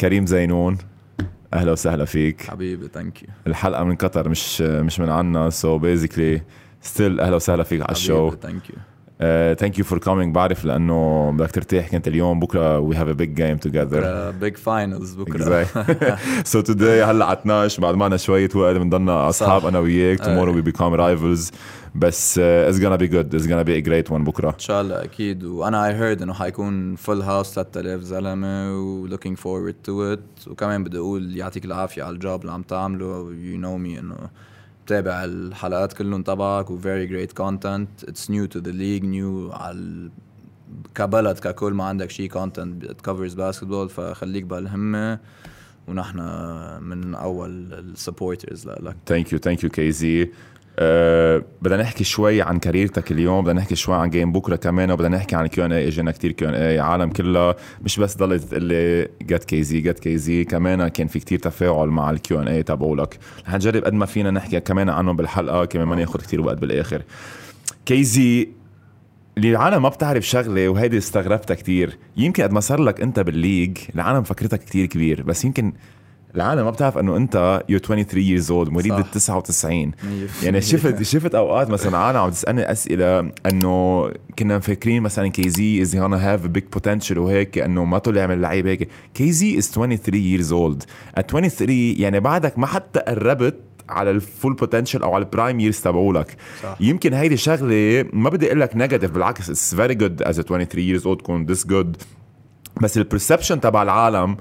كريم زينون. أهلا وسهلا فيك. حبيبي ثانك يو الحلقة من قطر مش مش من عنا so basically still أهلا وسهلا فيك على ال show. thank you thank you for coming بعرف لأنه بدك ترتاح كنت اليوم. بكرة we have a big game together big finals بكرة. so today هلأ على 12 بعد معنا شوية وقت بنضلنا أصحاب أنا وياك. tomorrow we become rivals بس it's gonna be good it's gonna be a great one بكرة. إن شاء الله أكيد. وأنا I heard إنه حيكون full house 3000 زلمة و looking forward to it وكمان بدي أقول يعطيك العافية على ال job اللي عم تعمله. you know me إنه بتابع الحلقات كلهم تبعك و very great content. It's new to the league new على البلد ككل ما عندك شيء content that covers basketball فخليك بهالهمة ونحن من أول ال supporters لك. thank you thank you كيزي أه بدنا نحكي شوي عن career تك اليوم بدنا نحكي شوي عن game بكرة كمان وبدنا نحكي عن Q and A اجينا كثير Q and A عالم كلها مش بس ضلت تقول لي get كيزي get كيزي كمان كان في كثير تفاعل مع ال Q and A تبعولك. رح نجرب قد ما فينا نحكي كمان عنهم بالحلقة كمان ما ناخذ كثير وقت بالآخر. كيزي اللي العالم ما بتعرف شغلة وهيدي استغربتها كثير يمكن قد ما صار لك أنت بال league العالم فكرتك كثير كبير بس يمكن العالم ما بتعرف إنه أنت you 23 years old مواليد ال 99 يعني شفت شفت أوقات مثلا عالم عم تسألني أسئلة إنه كنا مفكرين مثلا كيزي is gonna have big potential وهيك إنه ما طلع من لعيب هيك. كيزي is 23 years old. At 23 يعني بعدك ما حتى قربت على ال full potential أو على ال prime years تبعولك. يمكن هيدي شغلة ما بدي أقول لك negative بالعكس it's very good as 23 years old تكون this good بس ال perception تبع العالم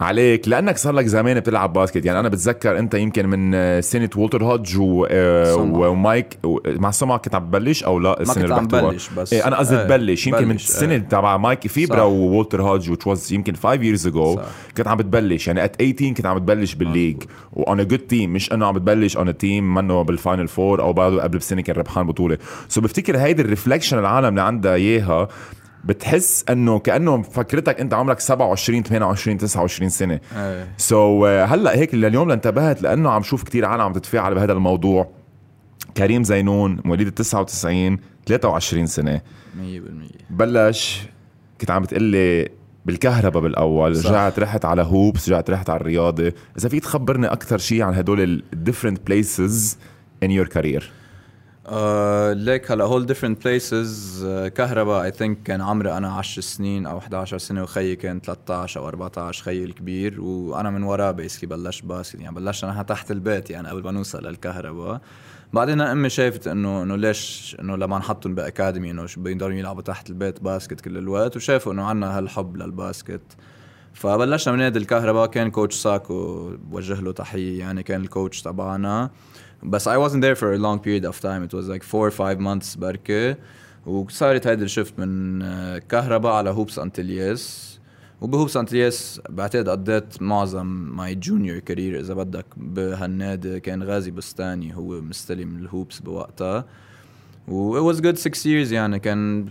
عليك لأنك صار لك زمان بتلعب باسكت. يعني أنا بتذكر أنت يمكن من سنة وولتر هودج آه، ومايك مع سمع كنت عم تبلش أو لا السنة اللي بلش بس إيه أنا قصدي تبلش. يمكن من السنة تبع مايك فيبرا وولتر هودج which was يمكن 5 years ago كنت عم بتبلش. يعني at 18 كنت عم بتبلش بال league. و on a good team مش إنه عم بتبلش on team منه بال final four أو بعده قبل بسنة كان ربحان بطولة. so so بفتكر هيدي ال reflection العالم اللي عندها إياها. بتحس إنه كانه فكرتك أنت عمرك 27 28 29 سنة. so so, uh, هلأ هيك لليوم انتبهت لأنه عم شوف كتير عالم عم تتفاعل بهذا الموضوع. كريم زينون مواليد ال 99 23 سنة. 100% بلش كنت عم بتقلي بالكهرباء بالأول. صح. رجعت رحت على هوبس رجعت رحت على الرياضة. إذا فيك تخبرني أكثر شيء عن هدول ال different places in your career ليك هلا هول different places كهرباء I think كان عمري أنا 10 سنين أو 11 سنة وخيي كان 13 أو 14 خيي الكبير. وأنا من وراه basically بلشت باسكت يعني بلشت أنا تحت البيت يعني قبل ما نوصل للكهرباء. بعدين أمي شافت إنه إنه ليش إنه لما نحطهم بأكاديمي إنه بيقدروا يلعبوا تحت البيت باسكت كل الوقت. وشافوا إنه عنا هالحب للباسكت. فبلشنا من نادي الكهرباء كان كوتش ساكو بوجه له تحية يعني كان الكوتش تبعنا. بس I wasn't there for a long period of time. It was like four or five months بركة. وصارت هيدي ال shift من آه، كهرباء على هوبس انتلياس وبهوبس انتلياس بعتقد قضيت معظم my junior career إذا بدك بهالنادي كان غازي بستاني هو مستلم الهوبس بوقتها. و it was good six years يعني. كان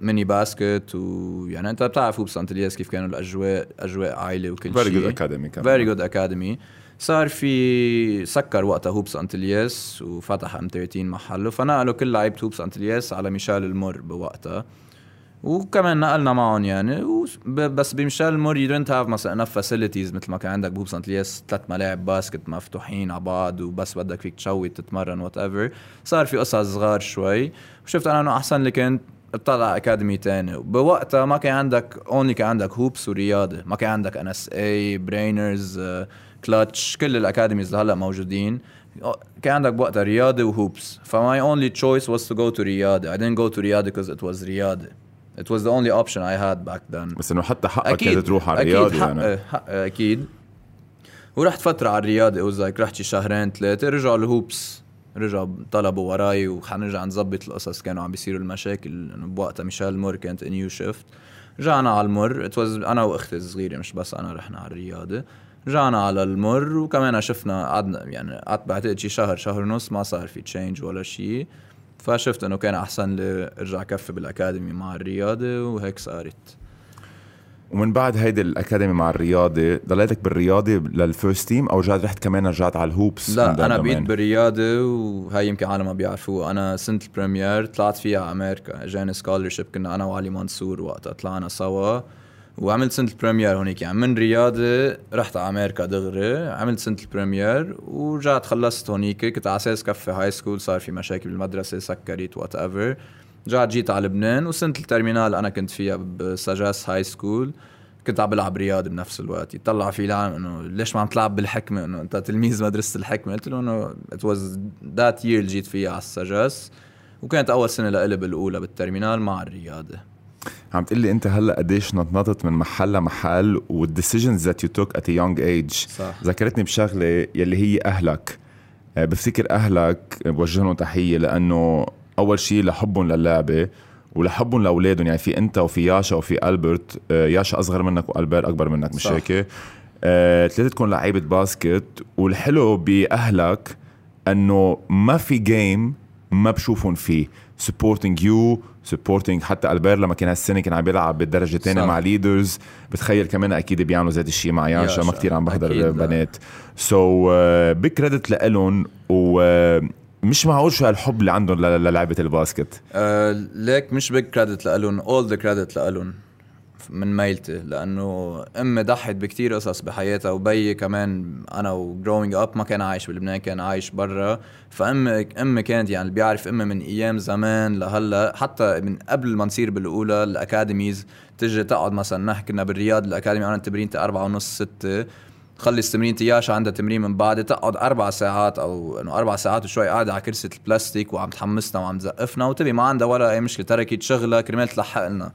ميني باسكت ويعني أنت بتعرف هوبس انتلياس كيف كانوا الأجواء أجواء عائلة وكل شيء. very good academy very good academy صار في سكر وقتها هوبس انتلياس وفتح ام 13 محله. فنقلوا كل لعيبة هوبس انتلياس على ميشيل المر بوقتها. وكمان نقلنا معهم يعني. بس بميشيل المور you don't have مثلا enough facilities مثل ما كان عندك بهوبس انتلياس ثلاث ملاعب باسكت مفتوحين على بعض وبس بدك فيك تشوت تتمرن whatever صار في قصص صغار شوي. وشفت أنا إنه أحسن لي كنت اطلع academy تاني. بوقتها ما كان عندك only كان عندك هوبس ورياضة. ما كان عندك ان اس اي برينرز كلتش كل ال academies اللي هلا موجودين. كان عندك بوقتها رياضه وهوبس ف my only choice was to go to رياضه I didn't go to رياضه because it was رياضه it was the only option I had back then. بس إنه حتى حقك أكيد. تروح على الرياضه أكيد يعني. حق أكيد. ورحت فترة على الرياضه like رحت شي شهرين ثلاثة. رجعوا الهوبس رجعوا طلبوا وراي وحنرجع نظبط القصص. كانوا عم بيصيروا المشاكل. إنه بوقتها ميشيل مور كانت new shift رجعنا على المر. It was أنا وأختي الصغيرة مش بس أنا رحنا على الرياضه رجعنا على المر وكمان شفنا قعدنا يعني قعدت بعتقد شي شهر شهر ونص ما صار في change ولا شيء فشفت إنه كان أحسن لي ارجع كفي بال academy مع الرياضة وهيك صارت. ومن بعد هيدي ال academy مع الرياضة ضليتك بالرياضة لل first team أو رجعت رحت كمان رجعت على الهوبس لا أنا بقيت بالرياضة وهي يمكن عالم ما بيعرفوها أنا سنه ال première طلعت فيها على أمريكا اجاني scholarship كنا أنا وعلي منصور وقتها طلعنا سوا. وعملت سنة ال première هونيك. يعني من رياضه رحت على أمريكا دغري عملت سنة ال première ورجعت خلصت هونيك. كنت على أساس كفي high school صار في مشاكل بالمدرسة سكرت whatever رجعت جيت على لبنان وسنة ال terminale أنا كنت فيها بسجاس high school كنت عم بلعب رياضه بنفس الوقت. يطلع في العالم إنه ليش ما عم تلعب بالحكمة؟ إنه أنت تلميذ مدرسة الحكمة. قلت له إنه it was that year جيت فيها على السجاس وكانت أول سنة لإلي بالأولى بال terminale مع الرياضة. عم تقول لي انت هلا قديش نطنطت من محل لمحل وال decisions that you took at young age ذكرتني بشغلة يلي هي أهلك. آه، بفتكر أهلك بوجه لهم تحية لأنه أول شيء لحبهم للعبة ولحبهم لأولادهم. يعني في أنت وفي ياشا وفي ألبرت. آه، ياشا أصغر منك والبير أكبر منك مش. هيك؟ آه، ثلاثتكم لعيبة basket. والحلو بأهلك أنه ما في game ما بشوفهم فيه. supporting you supporting حتى البير لما كان هالسنة كان عم بيلعب بالدرجة الثانية. مع Leaders بتخيل كمان أكيد بيعملوا زي الشيء مع ياشا ما. كتير عم بحضر. بنات so big credit لإلهم ومش معقول شو هالحب اللي عندهم للعبة ال basket آه ليك مش big credit لألون all the credit لألون من ميلتي لأنه امي ضحت بكتير قصص بحياتها وبيي كمان أنا و growing up ما كان عايش بلبنان كان عايش برا. فامي امي كانت يعني اللي بيعرف امي من أيام زمان لهلأ حتى من قبل ما نصير بالأولى ال academies تجي تقعد مثلا نحكي كنا بالرياض ال academy أنا تمرينتي أربعة ونص ستة. خلص تمرينتي ياشا عندها تمرين من بعد تقعد أربع ساعات أو إنه أربع ساعات وشوي قاعدة على كرسي البلاستيك وعم تحمسنا وعم تزقفنا وتبي ما عندها ولا أي مشكلة تركت شغلها كرمال تلحق لنا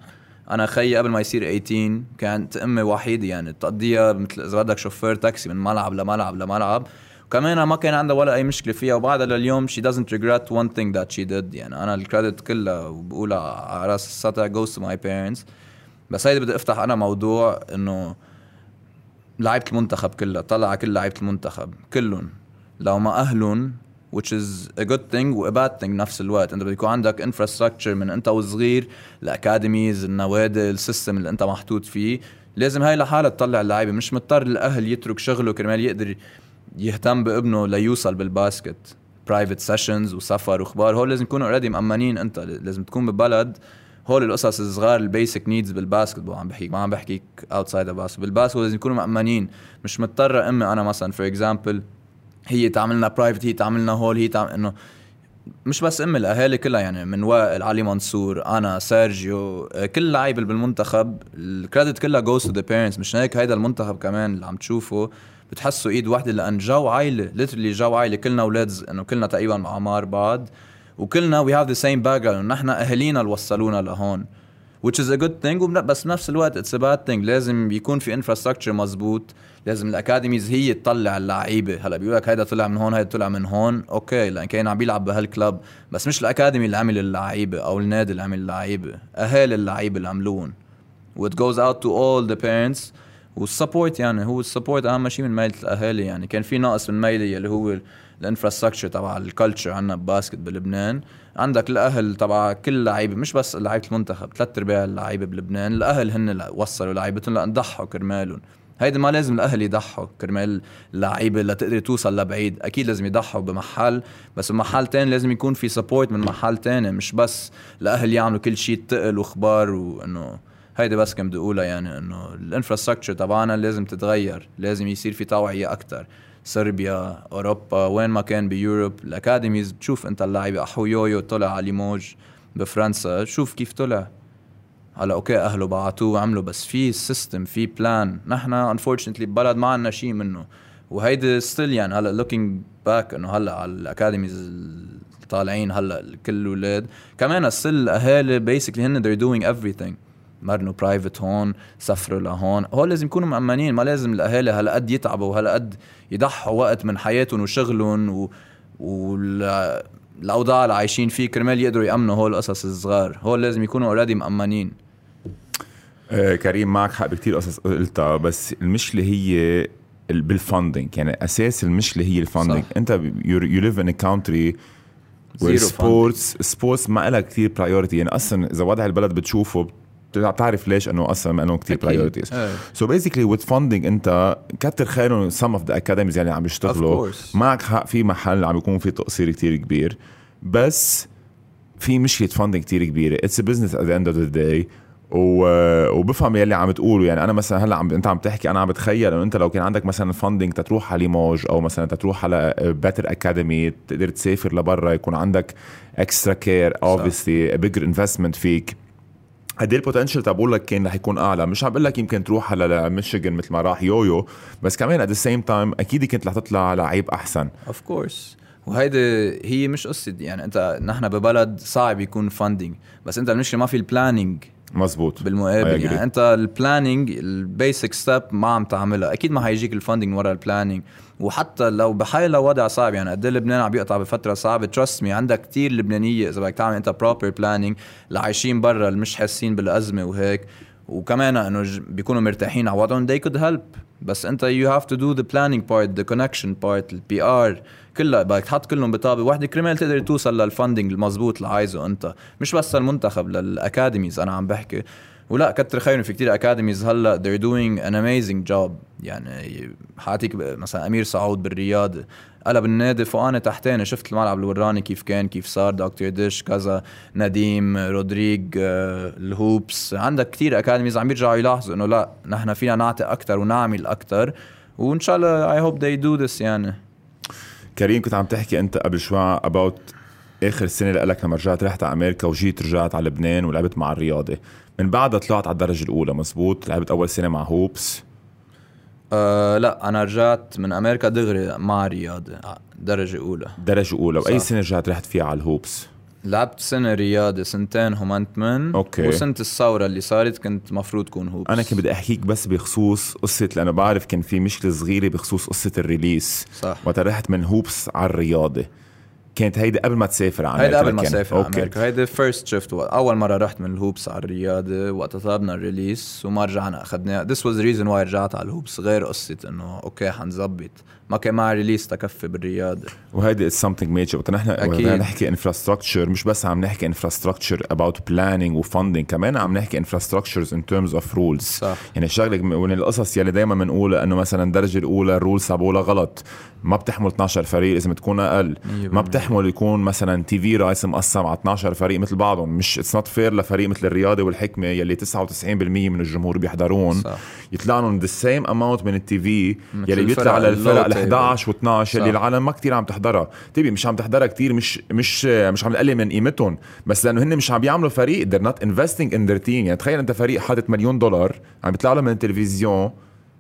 أنا خيي قبل ما يصير 18 كانت أمي وحيدة يعني تقضيها مثل إذا بدك شوفير تاكسي من ملعب لملعب لملعب. وكمان ما كان عندها ولا أي مشكلة فيها وبعدها لليوم she doesn't regret one thing that she did. يعني أنا الكريدت كلها وبقولها على رأس السطح goes to my parents. بس هيدي بدي أفتح أنا موضوع إنه لعيبة المنتخب كلها طلع كل لعيبة المنتخب كلهم. لو ما أهلهم which is a good thing و a bad thing نفس الوقت. انت بدك يكون عندك infrastructure من انت وصغير ال academies النوادي ال system اللي انت محطوط فيه. لازم هاي لحالها تطلع اللعيبة. مش مضطر الأهل يترك شغله كرمال يقدر يهتم بابنه ليوصل بال basket. private sessions وسفر وأخبار. هول لازم يكونوا already مأمنين انت. لازم تكون ببلد. هول القصص الصغار ال basic needs بال basket. عم بحكيك ما عم بحكيك outside ال basket بال basket لازم يكونوا مأمنين. مش مضطره أمي أنا مثلا for example هي تعملنا private هي تعملنا هول هي تعمل إنه مش بس ام الأهالي كلها يعني من وائل علي منصور أنا سيرجيو كل لعيبة اللي بالمنتخب ال credit كلها goes to the parents مش هيك هيدا المنتخب كمان اللي عم تشوفه بتحسوا إيد واحدة لأن جو عائلة literally جو عائلة. كلنا أولاد إنه كلنا تقريبا اعمار بعض وكلنا we have the same back نحن أهالينا اللي وصلونا لهون. Which is a good thing. بس بنفس الوقت it's a bad thing. لازم يكون في infrastructure مزبوط لازم ال academies هي تطلع اللعيبة. هلا بيقول لك هيدا طلع من هون هيدا طلع من هون. أوكي لأن كان عم بيلعب بهال club. بس مش ال academy اللي عمل اللعيبة أو النادي اللي عمل اللعيبة. أهالي اللعيبة اللي عملوهم و it goes out to all the parents وال support يعني هو ال support أهم شيء من ميلة الأهالي يعني. كان في نقص من ميلة اللي هو ال infrastructure تبع ال culture عندنا ب basket بلبنان. عندك الأهل تبع كل لعيبة مش بس لعيبة المنتخب ثلاث أرباع اللعيبة بلبنان الأهل هن وصلوا لعيبتهم لأن ضحوا كرمالهم. هيدي ما لازم الأهل يضحوا كرمال اللعيبة لتقدر توصل لبعيد أكيد لازم يضحوا بمحل بس بمحل تاني لازم يكون في support من محل تاني مش بس الأهل يعملوا كل شيء تقل واخبار وإنه هيدي بس كم بدي أقولها يعني إنه ال infrastructure تبعنا لازم تتغير لازم يصير في توعية أكثر صربيا أوروبا وين ما كان ب Europe. ال academies بتشوف أنت اللعيبه أحو يويو طلع على ليموج بفرنسا. شوف كيف طلع. هلا أوكي أهله بعتوه وعملوا بس في system في plan نحن unfortunately ببلد ما عندنا شيء منه. وهيدي still يعني هلا looking back إنه هلا على ال academies طالعين هلا كل الاولاد كمان still الاهالي basically هن they're doing everything. مرنوا private هون سافروا لهون. هول لازم يكونوا مأمنين ما لازم الأهالي هالقد يتعبوا وهالقد يضحوا وقت من حياتهم وشغلهم و... والاوضاع اللي عايشين فيه. كرمال يقدروا يأمنوا هول القصص الصغار. هول لازم يكونوا already مأمنين. آه، كريم معك حق بكتير قصص قلتها بس المشكلة هي ال- بال funding يعني أساس المشكلة هي ال funding صح. أنت you live in country سبورتس سبورتس ما لها كثير priority يعني أصلا إذا وضع البلد بتشوفه بتعرف ليش إنه أصلا ما لهم كثير. priorities. so basically with funding أنت كتر خيرهم some of the academies يعني عم يشتغلوا. معك حق في محل عم يكون في تقصير كتير كبير. بس في مشكلة funding كتير كبيرة. it's business at the end of the day وبفهم يلي عم تقوله يعني أنا مثلا هلأ عم أنت عم تحكي أنا عم بتخيل إنه أنت لو كان عندك مثلا funding تروح على ليموج أو مثلا تروح على better academy تقدر تسافر لبرا يكون عندك extra care obviously bigger investment فيك. قد إيه ال potential تبقول لك كان رح يكون أعلى؟ مش عم بقول لك يمكن تروح على ميشيغان مثل ما راح يويو بس كمان at the same time أكيد كنت رح تطلع لعيب أحسن. of course وهيدي هي مش قصة يعني أنت نحن ببلد صعب يكون funding بس أنت المشكلة ما في ال planning مزبوط بالمقابل. يعني انت ال planning ال basic step ما عم تعملها. أكيد ما هيجيك ال funding من ورا ال planning وحتى لو بحي وضع صعب يعني قد إيه لبنان عم بيقطع بفترة صعبة. trust me عندك كتير لبنانية إذا بدك تعمل أنت proper planning اللي عايشين برا اللي مش حاسين بالأزمة وهيك. وكمان إنه بيكونوا مرتاحين على وضعهم. They could help. بس أنت you have to do the planning part the connection part ال PR كلها بدك تحط كلهم بطابه واحدة. كرمال تقدر توصل لل funding المزبوط اللي عايزه أنت. مش بس المنتخب لل academies أنا عم بحكي ولا كتر خيرهم في كتير academies هلا they're doing an amazing job. يعني حاعطيك مثلا أمير سعود بالرياض. قلب النادي فوقاني تحتاني شفت الملعب اللي وراني كيف كان؟ كيف صار؟ دكتور ديش كذا نديم رودريج آه، ال Hoops. عندك كتير academies عم يرجعوا يلاحظوا إنه لا نحن فينا نعطي أكثر ونعمل أكثر وإن شاء الله I hope they do this يعني. كريم كنت عم تحكي أنت قبل شوي about آخر سنة لك لما رجعت رحت على أمريكا وجيت رجعت على لبنان ولعبت مع الرياضة. من بعدها طلعت على الدرجة الأولى مزبوط؟ لعبت أول سنة مع هوبس. أه لا أنا رجعت من أمريكا دغري مع رياضه آه، درجة أولى. درجة أولى وأي صح. سنة رجعت رحت فيها على الهوبس؟ لعبت سنة رياضه سنتين هومنتمن okay. وسنة الثورة اللي صارت كنت مفروض كون هوبس. أنا كنت بدي أحكيك بس بخصوص قصة لأنه بعرف كان في مشكلة صغيرة بخصوص قصة ال release. صح. وقت رحت من هوبس على الرياضة. كانت هيدي قبل ما تسافر على أمريكا قبل ما كان. اسافر على. أمريكا هيدي first shift أول مرة رحت من الهوبس على الرياضه وقت طلبنا ال release وما رجعنا اخذناه this was reason why رجعت على الهوبس غير قصة إنه okay حنظبط ما كان معي release تكفي بالرياضه وهيدي it's something major وقت نحن. بدنا نحكي infrastructure مش بس عم نحكي infrastructure about planning و funding كمان عم نحكي infrastructures in terms of rules صح. يعني الشغله من القصص يلي دائما بنقولها إنه مثلا الدرجة الأولى ال rules تبعولها غلط. ما بتحمل 12 فريق لازم تكون أقل. ما بتحمل يكون مثلا TV rights مقسم على 12 فريق مثل بعضهم. مش it's not fair لفريق مثل الرياضه والحكمة يلي 99% من الجمهور بيحضرون صح. يطلع لهم the same amount من ال TV يلي بيطلع الفرق على الفرق ال اللو 11 و12 يلي صح. العالم ما كتير عم تحضرها. تبي مش عم تحضرها كتير مش مش مش عم نقلل من قيمتهم. بس لأنه هن مش عم بيعملوا فريق they're not investing in their team. يعني تخيل أنت فريق حاطط مليون دولار عم بيطلع له من التلفزيون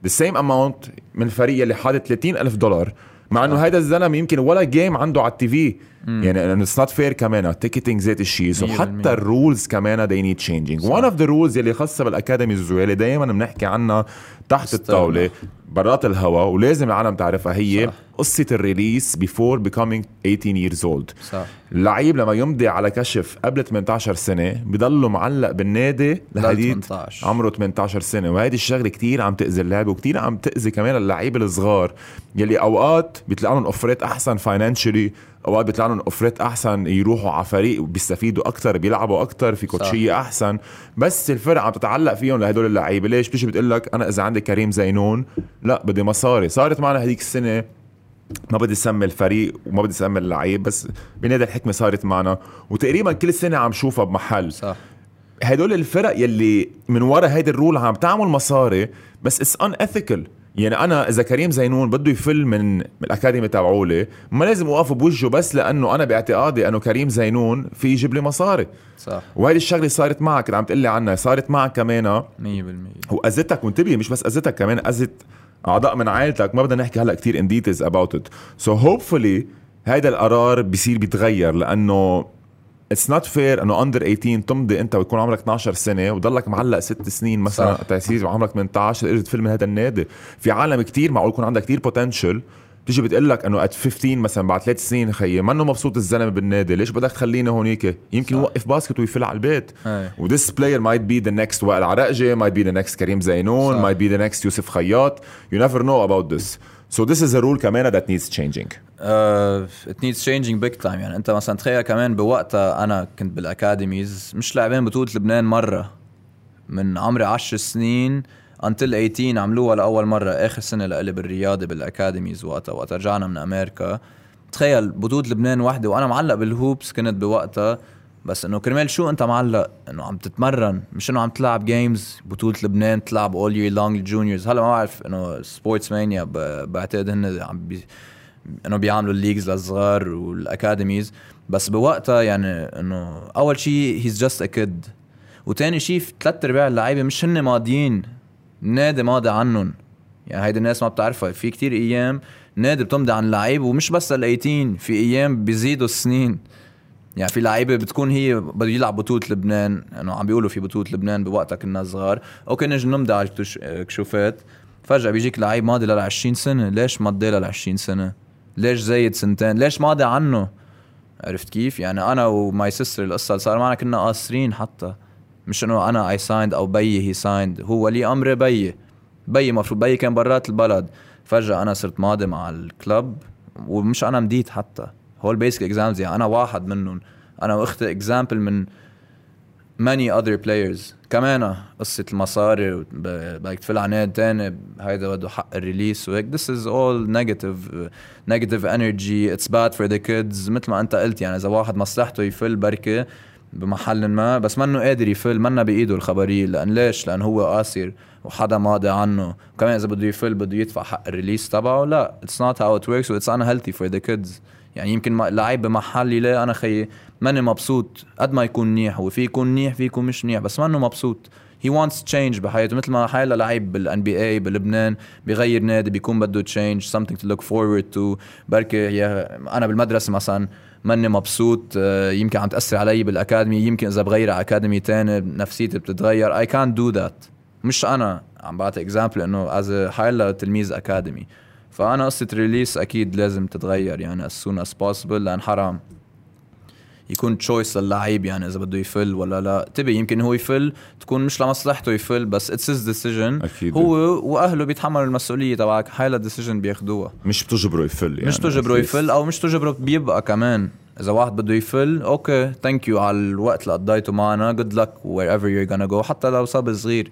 the same amount من الفريق اللي حاطط 30 ألف دولار. مع إنه هيدا الزلمة يمكن ولا game عنده على ال TV. يعني انه it's not fair كمان. ال ticketing ذات الشيء. so حتى. ال rules كمان they need changing. one of the rules يلي خاصة بال academies واللي دائما بنحكي عنها تحت. الطاولة برات الهوا ولازم العالم تعرفها هي صح. قصة ال release before becoming 18 years old. صح. اللعيب لما يمضي على كشف قبل 18 سنة بضله معلق بالنادي لحديت 18. عمره 18 سنة. وهيدي الشغلة كتير عم تأذي اللعبه وكتير عم تأذي كمان اللعيبه الصغار يلي أوقات بيطلع لهم أوفرات أحسن financially أوقات بيطلع لهم اوفرات أحسن يروحوا على فريق وبيستفيدوا أكثر بيلعبوا أكثر في كوتشية أحسن. بس الفرق عم تتعلق فيهم لهدول اللعيبة. ليش؟ بتيجي بتقول لك أنا إذا عندي كريم زينون لا بدي مصاري. صارت معنا هذيك السنة ما بدي سمي الفريق وما بدي سمي اللعيب بس بنادي الحكمة صارت معنا. وتقريبا كل سنة عم شوفها بمحل. صح. هدول الفرق يلي من ورا هيدي ال rule عم تعمل مصاري بس it's unethical يعني أنا إذا كريم زينون بده يفل من الأكاديمي تبعولي ما لازم اوقف بوجهه بس لأنه أنا باعتقادي أنه كريم زينون في يجيب لي مصاري. صح. وهيدي الشغلة صارت معك اللي عم تقلي عنها صارت معك كمان 100% واذتك وانتبه مش بس اذتك كمان اذت أعضاء من عائلتك ما بدنا نحكي هلأ كتير in details about it so hopefully هيدا القرار بيصير بيتغير لأنه it's not fair إنه under 18 تمضي أنت ويكون عمرك 12 سنة وضلك معلق ست سنين مثلا. تأسيس وعمرك 18 تقدر تفل من هذا النادي. في عالم كتير معقول يكون عندها كتير potential تيجي بتقول لك إنه at 15 مثلا بعد ثلاث سنين خيي منه مبسوط الزلمة بالنادي؟ ليش بدك تخليني هونيك يمكن. يوقف basket ويفل على البيت. و this player might be the next وائل عرقجي might be the next كريم زينون might be the next يوسف خياط. You never know about this. So this is a rule كمان that needs changing. It needs changing big time. يعني أنت مثلا تخيل كمان بوقتها أنا كنت بال academies مش لاعبين بطولة لبنان مرة من عمري 10 سنين until 18 عملوها لأول مرة آخر سنة لإلي بالرياضة بال academies وقتها وقت رجعنا من أمريكا. تخيل بطولة لبنان وحدة وأنا معلق بالهوبس كنت بوقتها بس إنه كرمال شو أنت معلق؟ إنه عم تتمرن مش إنه عم تلعب games بطولة لبنان تلعب all year long ال juniors هلا ما بعرف إنه Sports Mania بعتقد هن عم بي إنه بيعملوا ال leagues للصغار وال academies بس بوقتها يعني إنه أول شيء he's just a kid وتاني شيء ثلاث أرباع اللعيبة مش هن ماضيين. النادي ماضي عنهم. يعني هيدي الناس ما بتعرفها. في كتير أيام نادي بتمضي عن لعيب ومش بس ال 18 في أيام بيزيدوا السنين. يعني في لعيبة بتكون هي بده يلعب بطولة لبنان. إنه عم بيقولوا في بطولة لبنان بوقتها كنا صغار. أوكي نجي نمضي على الكشوفات فجأة بيجيك لعيب ماضي لل 20 سنة. ليش مضي لل 20 سنة؟ ليش زايد سنتين؟ ليش ماضي عنه؟ عرفت كيف؟ يعني أنا و my sister القصة اللي صار معنا كنا قاصرين حتى. مش إنه أنا I signed أو بيي he signed هو ولي امري بيي. بيي مفروض بيي كان برات البلد. فجأة أنا صرت ماضي مع ال club. ومش أنا مديت حتى. هول basic examples يعني أنا واحد منهم. أنا واختي example من many other players. كمان قصة المصاري بدك تفل على نادي تاني هيدا بده حق ال release وهيك. This is all negative negative energy. It's bad for the kids. مثل ما أنت قلت يعني إذا واحد مصلحته يفل بركة بمحل ما بس منه قادر يفل منا بإيده الخبرية. لأن ليش؟ لأن هو قاصر وحدا ماضي عنه. وكمان إذا بده يفل بده يدفع حق ال release تبعه. لا it's not how it works. و it's unhealthy for the kids. يعني يمكن لعيب بمحل يلاقي أنا خيي ماني مبسوط قد ما يكون منيح هو في يكون منيح في يكون مش منيح بس منه مبسوط. he wants change بحياته مثل ما حيلا لعيب بال NBA بلبنان بغير نادي بيكون بده change something to look forward to. بركي أنا بالمدرسة مثلا ماني مبسوط آه، يمكن عم تأثر علي بالاكاديمي يمكن إذا بغير على اكاديمي تاني نفسيتي بتتغير. اي كانت دو ذات مش أنا عم بعطي example إنه as حيلا تلميذ أكاديمي. فأنا قصة release أكيد لازم تتغير يعني as soon as possible لأن حرام. يكون choice للعيب يعني إذا بده يفل ولا لا. طيب يمكن هو يفل تكون مش لمصلحته يفل بس it's his decision. هو وأهله بيتحملوا المسؤولية تبعك هاي ال decision بياخذوها مش بتجبره يفل يعني. مش تجبره يفل أو مش تجبره بيبقى كمان. إذا واحد بده يفل okay thank you على الوقت اللي قضيته معنا good luck wherever you gonna go حتى لو صبي صغير.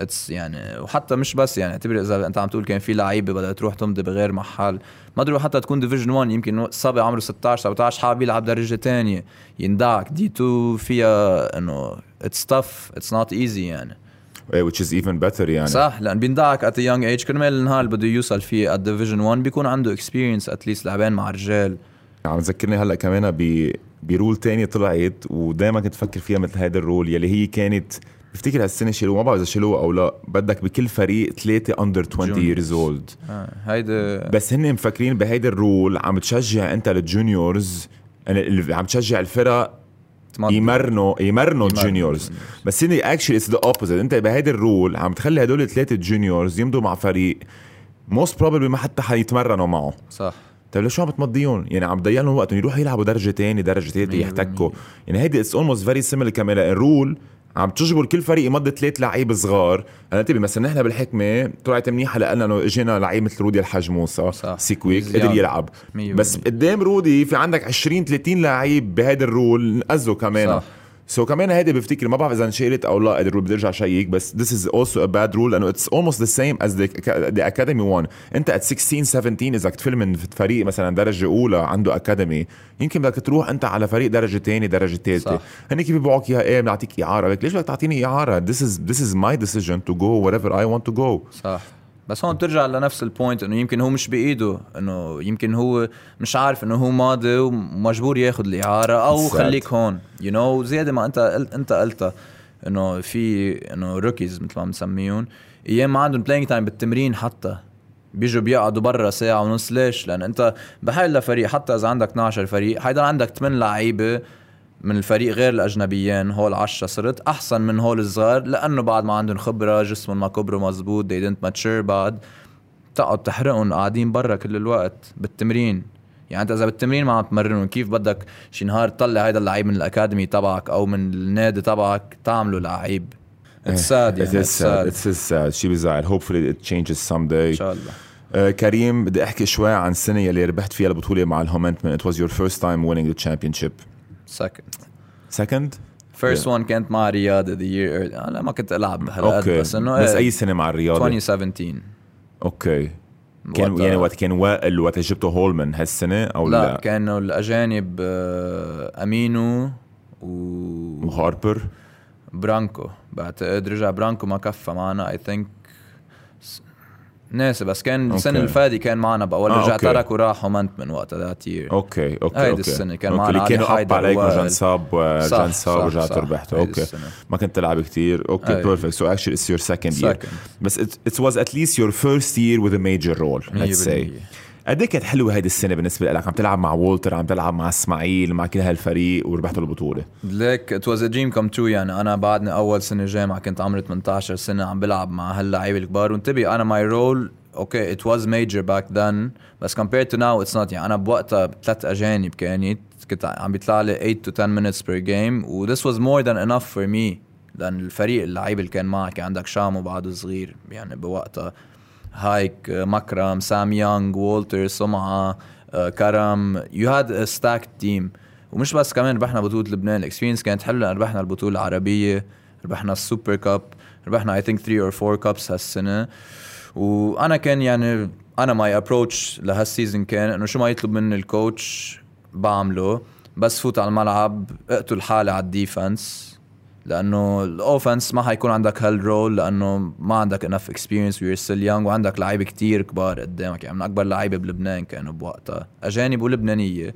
it's يعني وحتى مش بس يعني اعتبر إذا أنت عم تقول كان في لعيبة بدها تروح تمضي بغير محل. ما أدري حتى تكون division 1 يمكن صبي عمره 16 17 حابب يلعب درجة ثانية يندعك division 2 فيها إنه it's tough it's not easy يعني. which is even better يعني. صح لأن بيندعك at young age كرمال النهار اللي بده يوصل فيه at division 1 بيكون عنده experience at least لعبان مع رجال عم تذكرني هلأ كمان ب ب rule تانية طلعت ودائما كنت فكر فيها مثل هيدا ال rule يلي هي كانت بفتكر هالسنة شالوه ما بعرف إذا شالوه أو لا. بدك بكل فريق ثلاثة under 20 years old. آه. هيدا بس هن مفكرين بهيدا ال rule عم تشجع أنت ال juniors يعني عم تشجع الفرق. يمرنوا يمرنوا ال juniors بس هن actually it's the opposite أنت بهيدا ال rule عم تخلي هدول الثلاثه juniors يمضوا مع فريق most probably ما حتى حيتمرنوا معه. صح. طيب ليش شو عم تمضيهم؟ يعني عم تضيع لهم وقتهم يروحوا يلعبوا درجة ثانية درجة ثالثه يحتكوا. يعني هيدي it's almost very similar كمان ال rule عم تجبر كل فريق يمضي ثلاث لعيبة صغار هلا انتبه مثلا نحن بالحكمة طلعت منيحه لنا انه إجينا لعيب مثل رودي الحاج موسى. He's quick. قدر يلعب بس. قدام رودي في عندك 20 30 لعيب بهذا ال rule نقزوا كمان صح. so so كمان هيدي بفتكر ما بعرف إذا انشالت أو لا ال rule بدي ارجع check بس this is also a bad rule. لأنه it's almost the same as the, the academy one. أنت at 16 17 إذا كنت من فريق مثلا درجة أولى عنده academy يمكن بدك تروح أنت على فريق درجة ثانية درجة ثالثه صح. هن كيف بيبيعوك اياها إيه بنعطيك إعارة. لك ليش بدك تعطيني إعارة؟ This is this is my decision to go wherever I want to go. صح. بس هون بترجع لنفس ال point إنه يمكن هو مش بإيده إنه يمكن هو مش عارف إنه هو ماضي ومجبور ياخذ الإعارة أو. خليك هون you you know زياده ما أنت قلت أنت قلتها إنه في إنه rookies مثل ما بنسميهم أيام ما عندهم playing time بالتمرين حتى بيجوا بيقعدوا برا ساعة ونص ليش؟ لأن أنت بحال لفريق حتى إذا عندك 12 فريق حيضل عندك 8 لعيبة من الفريق غير الأجنبيين هول 10 صرت أحسن من هول الصغار لأنه بعد ما عندهم خبرة جسمهم ما كبروا مزبوط they didn't mature بعد تقعد تحرقهم قاعدين برا كل الوقت بالتمرين. يعني أنت إذا بالتمرين ما عم تمرنهم كيف بدك شي نهار تطلع هيدا اللعيب من ال academy تبعك أو من النادي تبعك تعمله لعيب؟ it's sad it يعني sad. it is sad. شي بزعل hopefully it changes someday. إن شاء الله. آه، كريم بدي أحكي شوي عن السنة يلي ربحت فيها البطولة مع الهومنتمن. It was your first time winning the championship. second second? first one كانت مع رياض that year أنا ما كنت ألعب هالقد أوكي. بس إنه بس أي سنه مع الرياضة؟ 2017 أوكي. كان يعني وقت كان وائل وقت جبته هولمان هالسنة أو لا, لا, كانوا الأجانب آه، أمينو و وهاربر؟ برانكو. بعتقد رجع برانكو ما كفى معنا اي ثينك ناسي بس كان السنة أوكي. اللي فاتت كان معنا باول آه، رجع أوكي. ترك وراح هومنت من وقتها ذات يير أوكي أوكي هيدي أوكي السنة كان أوكي. معنا اللي كانوا حيدر عليك ووائل. وجان صاب وجان صاب ورجعت ربحته أوكي ما كنت تلعب كتير أوكي. perfect so actually it's your second year. بس was at least your first year with a major role let's say 100%. قد إيه كانت حلوة هيدي السنة بالنسبة لك؟ عم تلعب مع وولتر عم تلعب مع إسماعيل مع كل هالفريق وربحتوا البطولة. ليك it was dream come true يعني أنا بعدني أول سنة جامعه كنت عمري 18 سنة عم بلعب مع هاللعيبة الكبار. وانتبه أنا my role أوكي it was major back then بس compared to now it's not يعني أنا بوقتها ثلاث أجانب كانت كنت عم بيطلع لي 8 to 10 minutes per game. و was more than enough for me لأن الفريق اللعيبه اللي كان معك. كان عندك شامو بعده صغير يعني بوقتها. هايك مكرم سام يونغ وولتر سمعة كرم you had stacked team ومش بس كمان ربحنا بطولة لبنان. ال experience كانت حلوة. ربحنا البطولة العربية ربحنا ال super cup ربحنا I think 3 or 4 cups هالسنة. وأنا كان يعني أنا my approach لهال season كان إنه شو ما يطلب مني ال coach بعمله بس فوت على الملعب اقتل حالي على ال defense لأنه ال offense ما حيكون عندك هال role لأنه ما عندك enough experience we're still young وعندك لعيبة كتير كبار قدامك يعني من أكبر لعيبة بلبنان كانوا بوقتها أجانب ولبنانية.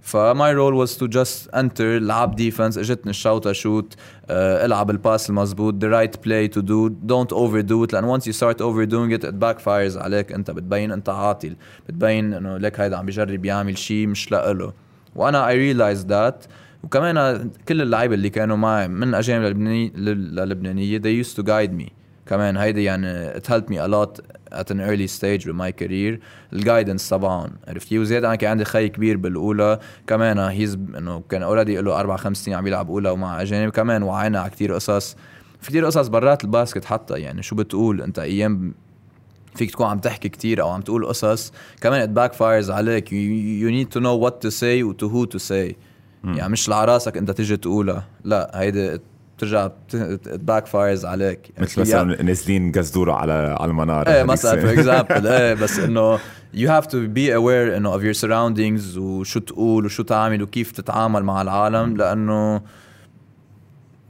ف my role was to just enter لعب defense اجتني الشوطه shoot uh, العب ال pass المزبوط the right play to do don't overdo it لأن once you start overdoing it it backfires عليك أنت بتبين أنت عاطل بتبين إنه لك هيدا عم بيجرب يعمل شيء مش لإله. وأنا I realized that وكمان كل اللعيبة اللي كانوا معي من أجانب للبنانيه للبنانية they used to guide me. كمان هيدي يعني it helped me a lot at an early stage with my career. ال guidance تبعهم عرفتي وزيادة أنا كان عندي خي كبير بالأولى. كمان he's إنه كان already له أربع خمس سنين عم يلعب أولى ومع أجانب. كمان وعينا على كثير قصص. في كثير قصص برات ال basket حتى يعني شو بتقول أنت أيام فيك تكون عم تحكي كتير أو عم تقول قصص. كمان it backfires عليك. You, you need to know what to say to who to say. يعني مش على راسك انت تيجي تقولها. لا هيدي بترجع backfires عليك. يعني مثل مثلا نازلين قزدوره على على المنارة. إيه مثلا. for example إيه بس إنه you have to be aware إنه of your surroundings وشو تقول وشو تعمل وكيف تتعامل مع العالم لأنه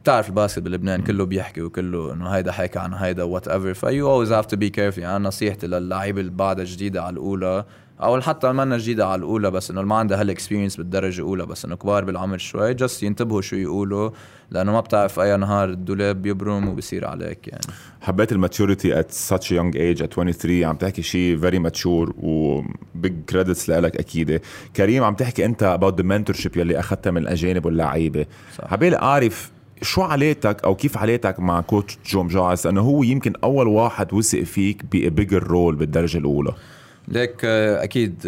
بتعرف ال basket بلبنان كله بيحكي وكله إنه هيدا حكى عن هيدا whatever ف you always have to be careful يعني أنا نصيحتي للعيبة اللي بعدها جديده على الأولى أو حتى ما جديده على الأولى بس إنه ما عندها هال experience بالدرجة الأولى بس إنه كبار بالعمر شوي just ينتبهوا شو يقولوا لأنه ما بتعرف أي نهار الدولاب بيبرم وبصير عليك يعني. حبيت ال maturity at such a young age at 23 عم تحكي شيء very mature و big credits لك أكيد كريم عم تحكي أنت about the mentorship يلي أخذتها من الأجانب واللعيبة. حبيت أعرف شو علاقتك أو كيف علاقتك مع coach جو مجاعص لأنه هو يمكن أول واحد وثق فيك ب bigger role بالدرجة الأولى. ليك آه، أكيد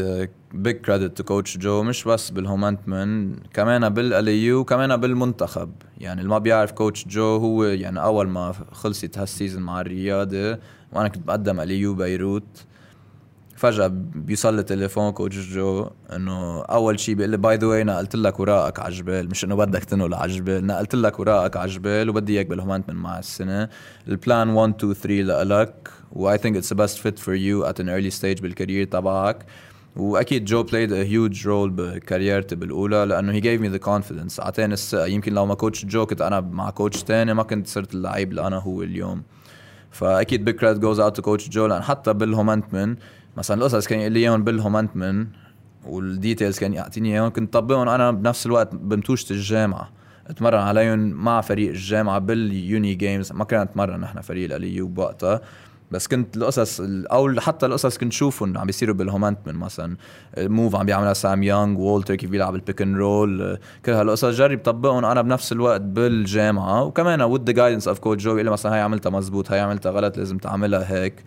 big credit to coach جو. مش بس بالهومنتمن كمان بال LAU كمان بالمنتخب. يعني اللي ما بيعرف coach جو هو يعني أول ما خلصت هال season مع الرياضة وأنا كنت بقدم LAU بيروت فجأة بيوصل لي تليفون coach جو إنه أول شيء بيقول لي by the way نقلت لك ورقك على جبيل. مش إنه بدك تنقل على جبيل نقلت لك ورقك على جبيل وبدي إياك بالهومنتمن مع السنة. ال plan 1 2 3 لإلك. و I think it's the best fit for you at an early stage بال career تبعك. وأكيد جو played a huge role ب career تي بالأولى لأنه he gave me the confidence. أعطاني الثقة. يمكن لو ما coach جو كنت أنا مع coach تاني ما كنت صرت اللعيب اللي أنا هو اليوم. فأكيد big credit goes out to coach جو لأن حتى بالهومنتمن مثلا القصص كان يقول لي إياهم بالهومنتمن وال details كان يعطيني إياهم كنت طبقهم. أنا بنفس الوقت بمتوشة الجامعة. أتمرن عليهم مع فريق الجامعة بال uni games ما كنا نتمرن نحن فريق ال LAU بوقتها. بس كنت القصص أو حتى القصص كنت شوفهم عم بيصيروا بالهومنتمن مثلا. move عم بيعملها سام يونغ وولتر كيف بيلعب ال pick and roll كل هالقصص. جرب طبقهم. أنا بنفس الوقت بالجامعة. وكمان with the guidance of coach جو لي مثلا هاي عملتها مزبوط هاي عملتها غلط لازم تعملها هيك.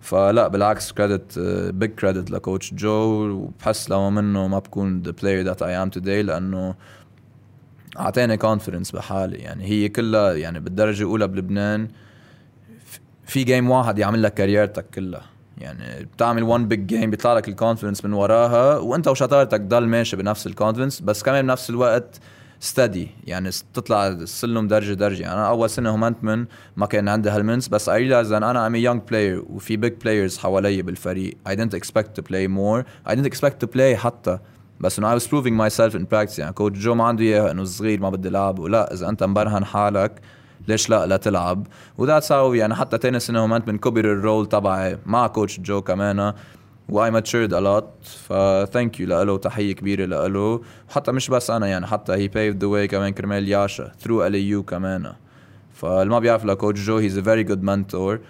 فلا بالعكس credit big credit ل coach جو وبحس لو منه ما بكون the player that I am today لأنه أعطاني confidence بحالي. يعني هي كلها يعني بالدرجة الأولى بلبنان. في game واحد يعمل لك career تك كلها. يعني بتعمل one big game بيطلع لك ال confidence من وراها وانت وشطارتك ضل ماشي بنفس ال confidence بس كمان بنفس الوقت steady يعني تطلع السلم درجة درجة. يعني أنا أول سنة هومنتمن ما كان عندي هال minutes بس I realized ان أنا a young player وفي big players حوالي بالفريق. I didn't expect to play more. I didn't expect to play حتى. بس إنه I was proving myself in practice. يعني coach جو ما عنده إياها إنه صغير ما بدي ألعب. ولا إذا أنت مبرهن حالك ليش لا لا تلعب و that's how يعني حتى تاني سنه هومنتمن كبر ال role تبعي. مع coach جو كمان. و I matured a lot ف thank you له وتحية كبيرة له وحتى مش بس أنا يعني حتى he paved the way كمان كرمال ياشا through ال LAU كمان. فاللي ما بيعرف ل coach جو he's a very good mentor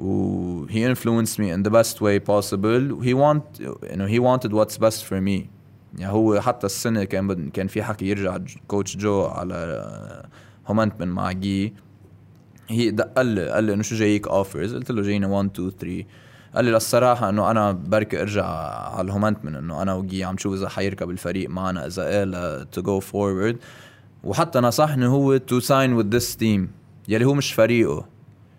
و he influenced me in the best way possible. He want you know he wanted what's best for me. يعني هو حتى السنة كان. كان في حكي يرجع coach جو على هومنتمن مع جي he قال لي قال لي إنه شو جايك offers قلت له جاينا 1 2 3 قال لي للصراحة إنه أنا بركي أرجع على الهومنتمن إنه أنا وجي عم شوف إذا حيركب الفريق معنا إذا إيه to go forward وحتى نصحني هو to sign with this team يلي هو مش فريقه.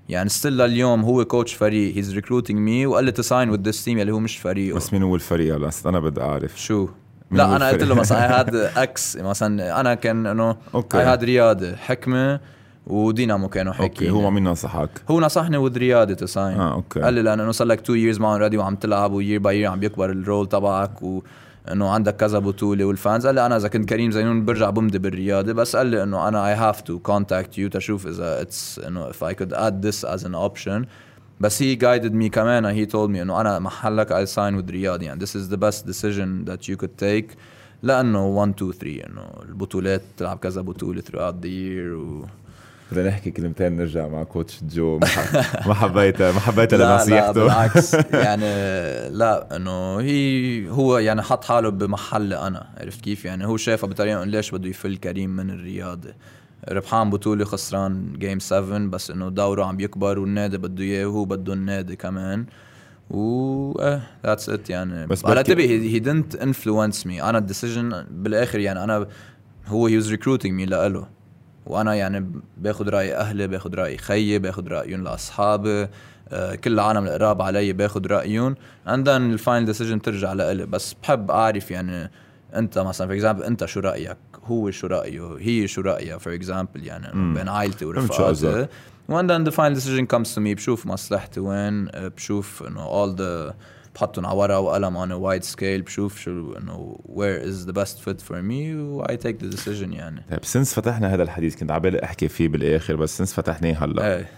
يعني still لليوم هو coach فريق he's recruiting me وقال لي to sign with this team يلي هو مش فريقه. بس مين هو الفريق هلأ؟ أنا بدي أعرف. شو؟ لا أنا قلت له مثلا اي هاد إكس مثلا أنا كان إنه I had رياضه حكمة ودينامو كانوا حاكيين okay هو مين نصحك؟ هو نصحني with رياضه to sign آه okay. قال لي لأنه صار لك 2 years معهم already وعم تلعب و year by year عم بيكبر ال role تبعك و إنه عندك كذا بطولة وال fans قال لي أنا إذا كنت كريم زينون برجع بمضي بالرياضة بس قال لي إنه أنا I have to contact you تشوف إذا it's إنه if I could add this as an option. بس هي guided me كمان he told me إنه أنا محلك I sign with رياض يعني this is the best decision that you could take. لأنه 1 2 3 إنه البطولات تلعب كذا بطولة throughout the year و بدنا نحكي كلمتين نرجع مع كوتش جو. ما حبيتها ما حبيتها لنصيحته لا بالعكس. يعني لا إنه هي هو يعني حط حاله بمحلي أنا. عرفت كيف؟ يعني هو شايفها بطريقة ليش بده يفل كريم من الرياضة. ربحان بطوله خسران game 7 بس إنه دوره عم يكبر والنادي بده إياه وهو بده النادي كمان. و إيه that's it يعني. بس على تبي he didn't influence me أنا ال decision بالآخر يعني أنا هو he was ريكروتينج مي لإله. وأنا يعني باخذ رأي أهلي باخذ رأي خيي باخذ رأيهم لأصحابي. آه، كل العالم القراب علي باخذ رأيهم. and then ال final decision ترجع لإلي. بس بحب أعرف يعني أنت مثلا for example أنت شو رأيك؟ هو شو رأيه هي شو رأيها for example يعني مم. بين عائلتي ورفقاتي and then the final decision comes to me بشوف مصلحتي وين بشوف إنه all the بحطهم على ورقة وقلم on a wide scale بشوف شو إنه where is the best fit for me و I take the decision يعني. طيب since فتحنا هذا الحديث كنت عبالي أحكي فيه بالآخر بس since فتحناه هلأ. إيه.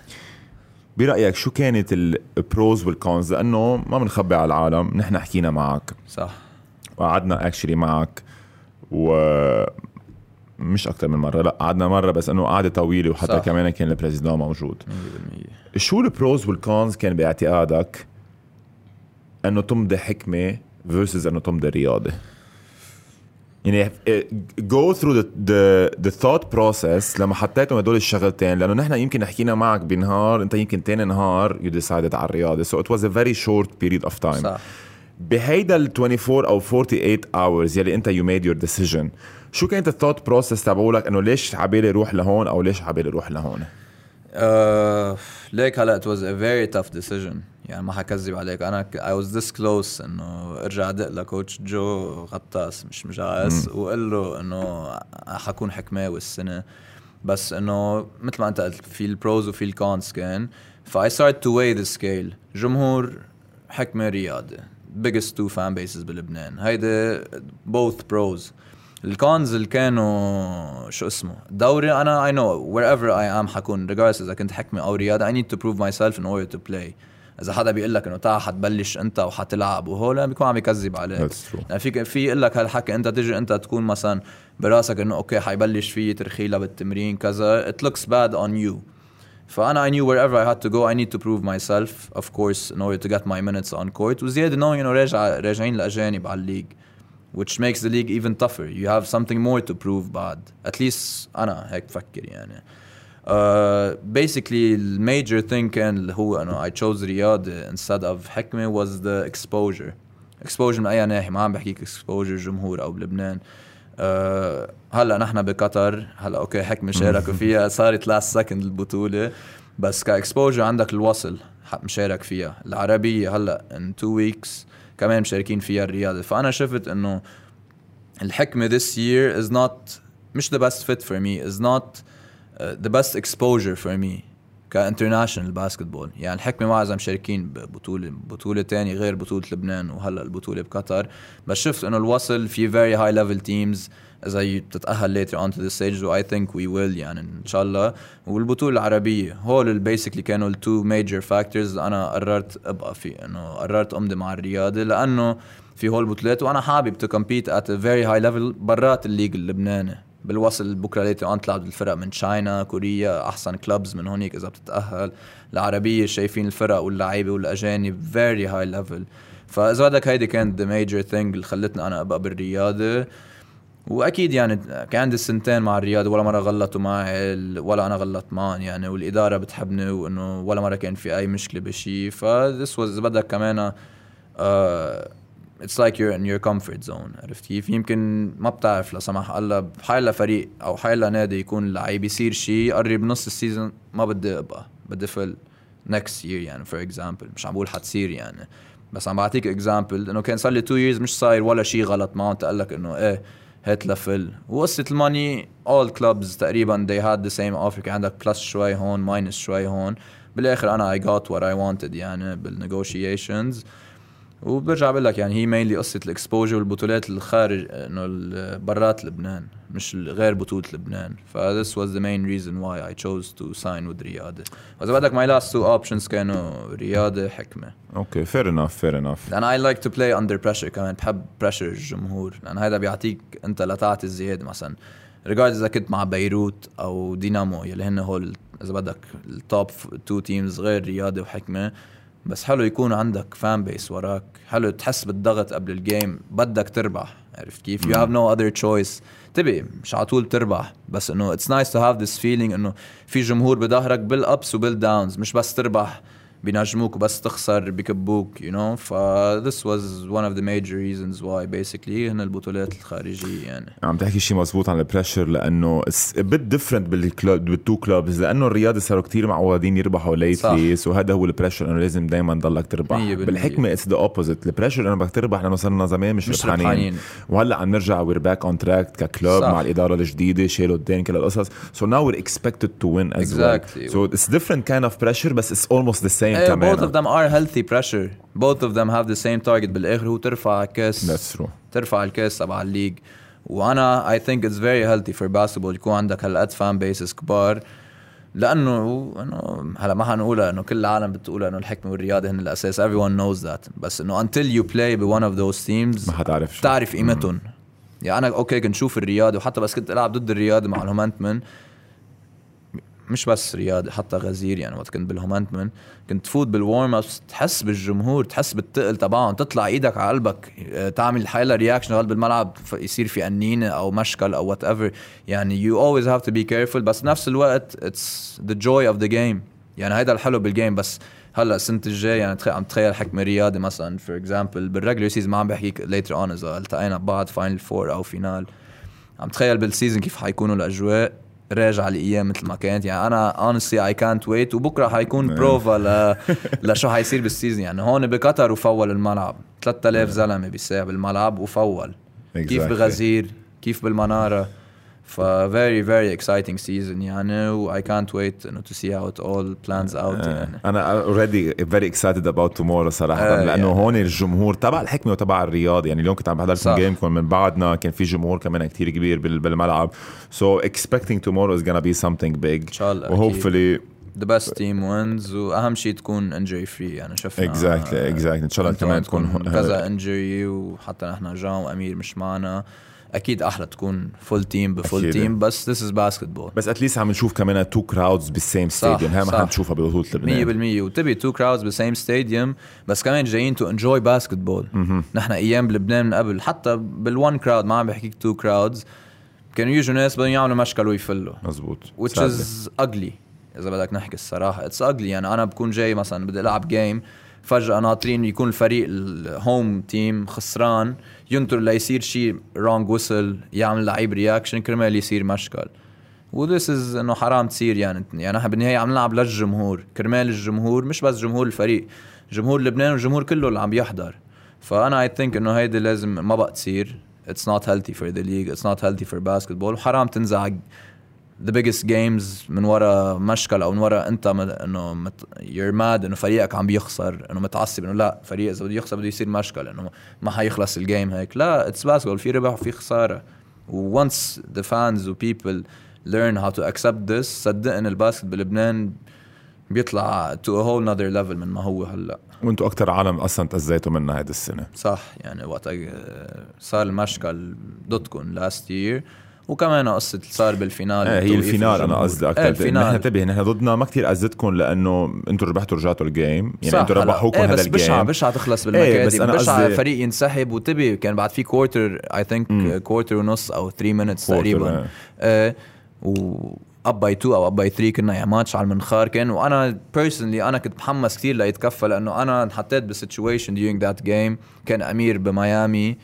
برأيك شو كانت ال pros وال cons لأنه ما بنخبي على العالم نحن حكينا معك. صح. وقعدنا actually معك. و مش أكثر من مرة لا قعدنا مرة بس إنه قعدة طويلة وحتى صح. كمان كان ال président موجود. 100% شو ال pros وال cons كان باعتقادك إنه تمضي حكمة versus إنه تمضي رياضة؟ يعني go through the the thought process لما حطيتهم هدول الشغلتين لأنه نحن يمكن حكينا معك بنهار أنت يمكن تاني نهار you decided على الرياضة. so it was a very short period of time صح. بهيدا ال 24 أو 48 hours يلي أنت you made your decision شو كانت ال thought process تبعولك؟ إنه ليش عبالي روح لهون أو ليش عبالي روح لهون؟ uh, ليك هلأ it was a very tough decision. يعني ما حكذب عليك. أنا I was this close إنه ارجع ادق ل coach جو غطاس مش مجاعص وقول له إنه حكون حكماوي السنة بس إنه مثل ما أنت قلت في ال pros وفي ال cons كان. ف I started to weigh the scale. جمهور حكمة رياضة. biggest two fan bases بلبنان. هيدي both pros. ال cons اللي كانوا شو اسمه دوري أنا I know wherever I am حكون regardless إذا كنت حكمة أو رياضة I need to prove myself in order to play. إذا حدا بيقول لك إنه تعال حتبلش أنت وحتلعب وهول بيكون عم يكذب عليك. يعني في في يقول لك هالحكي أنت تيجي أنت تكون مثلا براسك إنه أوكي حيبلش في ترخيله بالتمرين كذا it looks bad on you. فأنا I knew wherever I had to go I need to prove myself of course in order to get my minutes on court. وزيادة knowing انه راجع راجعين الاجانب على الليج. Which makes the league even tougher. You have something more to prove بعد at least أنا هيك بفكر يعني. Uh, basically the major thing كان اللي هو إنه I chose رياض instead of حكمة was the exposure. Exposure من أي ناحية؟ ما عم بحكيك exposure جمهور أو بلبنان. Uh, هلأ نحن بقطر. هلأ أوكي حكمة شاركوا فيها. صارت last second البطولة. بس ك exposure عندك الوصل مشارك فيها. العربية هلأ in two weeks. كمان مشاركين فيها الرياضة. فأنا شفت إنه الحكمة this year is not مش the best fit for me. Is not uh, the best exposure for me ك international basketball. يعني الحكمة ما اذا مشاركين ببطوله بطوله تانية غير بطولة لبنان وهلأ البطولة بقطر. بس شفت إنه الوصل في very high level teams اذا بتتاهل later on to the stage و I think we will يعني إن شاء الله. والبطولة العربية هول basically كانوا ال two major factors أنا قررت أبقى فيه إنه قررت أمضي مع الرياضة لأنه في هول البطولات وأنا حابب to compete at very high level برات ال league اللبناني. بالوصل بكرة later on تلعب الفرق من تشاينا كوريا أحسن clubs من هونيك إذا بتتأهل. العربية شايفين الفرق واللعيبة والأجانب very high level فإذا بدك هيدي كانت the major thing اللي خلتني أنا أبقى بالرياضة. وأكيد يعني كان عندي السنتين مع الرياضه ولا مرة غلطوا معي ولا أنا غلطت معهم يعني والإدارة بتحبني وإنه ولا مرة كان في أي مشكلة بشيء ف this was بدك كمان it's like you're in your comfort zone عرفت كيف؟ يمكن ما بتعرف لا سمح الله بحيلا فريق أو حيلا نادي يكون اللعيب يصير شيء قرب نص ال season ما بدي أبقى بدي فل next year يعني for example مش عم بقول حتصير يعني. بس عم بعطيك example إنه كان صار لي 2 years مش صاير ولا شيء غلط معهم تقول لك إنه إيه هات لفل وقصة ال money all clubs تقريبا they had the same offer كان عندك plus شوي هون minus شوي هون. بالآخر أنا I got what I wanted يعني بال negotiations وبرجع بقول لك يعني هي mainly قصة ال exposure والبطولات الخارج إنه برات لبنان مش غير بطولة لبنان. ف this was the main reason why I chose to sign with رياضه واذا بدك my last two options كانوا رياضه حكمة. أوكي fair enough fair enough لأن I like to play under pressure كمان بحب pressure الجمهور. لأن هذا بيعطيك أنت لتعطي الزيادة مثلا. regardless إذا كنت مع بيروت أو دينامو يلي هن هول إذا بدك ال top two teams غير رياضه وحكمة بس حلو يكون عندك fan base وراك. حلو تحس بالضغط قبل ال game بدك تربح. عرفت كيف؟ you have no other choice maybe مش على طول تربح. بس إنه it's nice to have this feeling إنه في جمهور بظهرك بال ups وبال downs مش بس تربح. بينجموك وبس تخسر بكبوك you know. ف this was one of the major reasons why basically هن البطولات الخارجية يعني. عم تحكي شيء مزبوط عن ال pressure لأنه it's bit different بال club بال two clubs لأنه الرياضة صاروا كتير معودين يربحوا lately so هذا هو ال pressure إنه لازم دائما ضلك تربح. بالحكمة it's the opposite ال pressure إنه بدك تربح لأنه صرنا زمان مش, مش ربحانين. وهلأ عم نرجع we're back on track ك club مع الإدارة الجديدة شالوا الدين كل القصص. so now we're expected to win as exactly. so it's different kind of pressure بس it's almost the same كمان both of them are healthy pressure. Both of them have the same target. بالآخر هو ترفع كاس That's true. ترفع الكاس تبع ال league. وأنا I think it's very healthy for basketball. يكون عندك هالقد fan bases كبار. لأنه إنه هلا ما حنقولها إنه كل العالم بتقول إنه الحكمة والرياضه هن الأساس. Everyone knows that. بس إنه until you play ب one of those teams ما حتعرف بتعرف قيمتهم. يعني أنا أوكي كنت شوف الرياضه وحتى بس كنت ألعب ضد الرياضه مع الهومنتمن مش بس رياضي حتى غزير يعني وقت كنت بالهومنتمن كنت تفوت بال warm ups تحس بالجمهور تحس بالتقل تبعهم تطلع إيدك على قلبك آه، تعمل حيلا reaction غلط بالملعب يصير في أنينة أو مشكل أو whatever يعني you always have to be careful بس بنفس الوقت it's the joy of the game يعني هيدا الحلو بال game بس هلأ السنة الجاي يعني عم تخيل حكمة رياضي مثلا for example بال regular season ما عم بحكيك later on إذا التقينا ببعض final four أو final عم تخيل بال season كيف حيكونوا الأجواء. راجع الأيام مثل ما كانت. يعني أنا honestly I can't wait. وبكرة حيكون بروفا ل... لشو حيصير بال season يعني هون بقطر و full الملعب. 3000 زلمة بيساع بالملعب و full. كيف بغزير؟ كيف بالمنارة؟ ف very very exciting season. يعني و I can't wait انه to see how it all plans out. يعني. أنا already very excited about tomorrow صراحة آه، لأنه يعني. هون الجمهور تبع الحكمة وتبع الرياض يعني اليوم كنت عم بحضر صح. game كم من بعدنا كان في جمهور كمان كتير كبير بال- بالملعب. So expecting tomorrow is gonna be something big. إن شاء الله و أكيد. hopefully the best team wins وأهم شيء تكون injury free. يعني شفنا exactly exactly. إن شاء الله كمان تكون كذا injury وحتى نحن جان وأمير مش معنا. أكيد أحلى تكون full team ب full. team بس this is basketball. بس at least عم نشوف كمان two crowds بال same stadium هاي ما. حنشوفها ببطوله لبنان. 100% و to be two crowds بال same stadium بس كمان جايين to enjoy basketball نحن أيام بلبنان من قبل حتى بال one crowd ما عم بحكيك two crowds كانوا يجوا ناس بدهم يعملوا مشكل ويفلوا. مزبوط. Which is ugly. إذا بدك نحكي الصراحة. it's ugly. يعني أنا بكون جاي مثلا بدي ألعب game فجأة ناطرين يكون الفريق ال home team خسران ينطر ليصير شيء wrong ويسل يعمل لعيب reaction كرمال يصير مشكل. و this is إنه حرام تصير يعني يعني نحن بالنهاية عم نلعب للجمهور. كرمال الجمهور مش بس جمهور الفريق جمهور لبنان والجمهور كله اللي عم يحضر فأنا I think إنه هيدي لازم ما بقى تصير. it's not healthy for the league it's not healthy for basketball وحرام تنزعج. The biggest games من ورا مشكل أو من ورا أنت إنه مت... you're mad إنه فريقك عم بيخسر إنه متعصب إنه لا فريق إذا بده يخسر بده يصير مشكل إنه ما حيخلص ال game هيك. لا it's basketball في ربح وفي خسارة. و once the fans و people learn how to accept this صدقني ال basket بلبنان بيطلع to a whole nother level من ما هو هلأ. وأنتم أكثر عالم أصلا تأذيتوا منها هيدي السنة. صح يعني وقت صار المشكل ضدكم last year وكمان قصة صار بال final إيه هي ال final أنا. قصدي أكثر ال final. نحن انتبه نحن ضدنا ما كثير اذتكم لأنه أنتم ربحتوا رجعتوا ال game يعني أنتم. ربحوكم إيه هذا بس بشعة ال game بشعة تخلص بس بالمكاتب أنا بشعة قصدي- فريق ينسحب و to be كان بعد في quarter I think quarter ونص أو 3 minutes تقريبا. إيه. إيه و up by 2 أو up by 3 كنا يا ماتش على المنخار كان. وأنا personally أنا كنت محمس كثير ليتكفى لأنه أنا انحطيت ب situation during that game كان أمير بميامي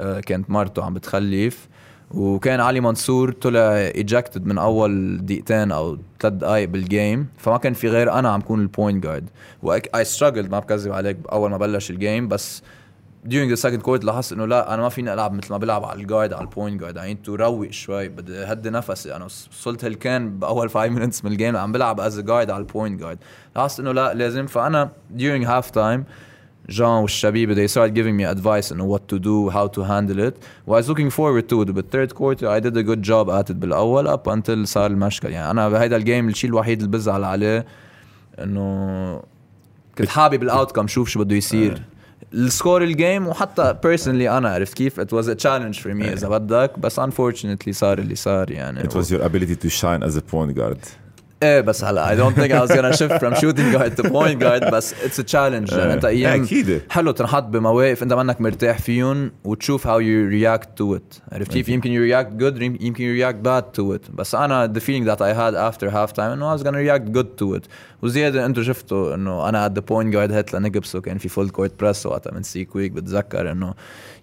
آه، كانت مرته عم بتخلف. وكان علي منصور طلع ejected من أول دقيقتين أو ثلاث دقائق بال game فما كان في غير أنا عم كون ال point guard و I struggled ما بكذب عليك أول ما بلش ال game بس during the second quarter لاحظت إنه لا أنا ما فيني ألعب مثل ما بلعب على ال guard على ال point guard need to روق شوي بدي هدي نفسي. أنا وصلت هالكان بأول 5 minutes من ال game عم بلعب as guard على ال point guard لاحظت إنه لا لازم فأنا during half time جان والشبيبه they started giving me advice انه what to do how to handle it. و I was looking forward to it بال third quarter I did a good job at it بالاول up until صار المشكل يعني أنا بهيدا ال game الشيء الوحيد اللي بزعل عليه إنه كنت حابب ال outcome شوف شو بده يصير. ال score ال game وحتى personally أنا عرفت كيف it was a challenge for me إذا بدك بس unfortunately صار اللي صار يعني It was your ability to shine as a point guard. إيه بس هلا I don't think I was gonna shift from shooting guard to point guard بس it's a challenge يعني انت أيام أكيد حلو تنحط بمواقف انت منك مرتاح فيهم وتشوف how you react to it عرفت كيف يمكن you react good يمكن you react bad to it بس أنا the feeling that I had after half time انه I was gonna react good to it وزيادة أنتم شفتوا انه أنا at the point guard هيت لنقبسه كان في full court press وقتها من سي كويك بتذكر انه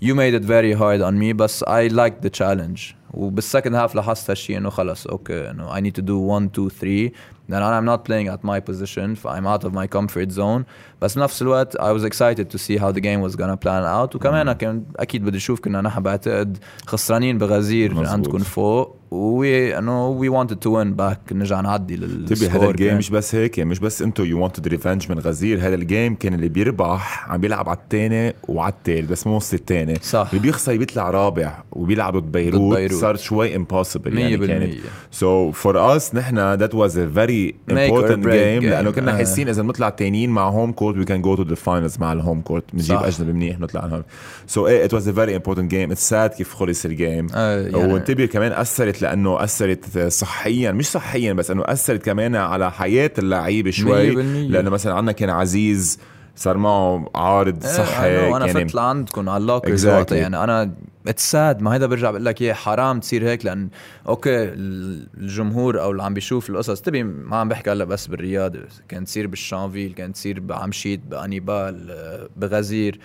you made it very hard on me بس I liked the challenge وبال second half لاحظت هالشيء إنه خلص أوكي إنه I need to do 1 2 3 لأن أنا I'm not playing at my position ف I'm out of my comfort zone. بس بنفس الوقت I was excited to see how the game was gonna plan out. وكمان كان أكيد بدي أشوف كنا نحن بعتقد خسرانين بغزير مزبوط. عندكم فوق. و we إنه we wanted to win back نرجع نعدي لل score to be هذا ال game كان. مش بس هيك مش بس انتو you wanted revenge من غزير هذا ال game كان اللي بيربح عم بيلعب على الثاني وعلى الثالث بس مو وصل الثاني صح. اللي بيخسر بيطلع رابع وبيلعب ضد بيروت. صار شوي impossible يعني 100% كانت so for us نحن that was a very important game. لأنه كنا آه. حاسين إذا بنطلع تانيين مع home court we can go to the finals مع ال home court بنجيب. أجنبي منيح نطلع so إيه it was a very important game it's sad كيف خلص ال game آه، يعني- وانتبه كمان أثرت لأنه أثرت صحيا مش صحيا بس أنه أثرت كمان على حياة اللعيبه شوي 100%. لأنه مثلا عندنا كان عزيز صار معه عارض إيه، صحي know، أنا يعني فت لعندكم على ال lockers Exactly. يعني أنا it's sad ما هيدا برجع بقول لك اياه حرام تصير هيك لأن أوكي ال- الجمهور أو اللي عم بيشوف القصص to be ما عم بحكي هلأ بس بالرياضه كانت تصير بالشانفيل كانت تصير بعمشيت بأنيبال بغزير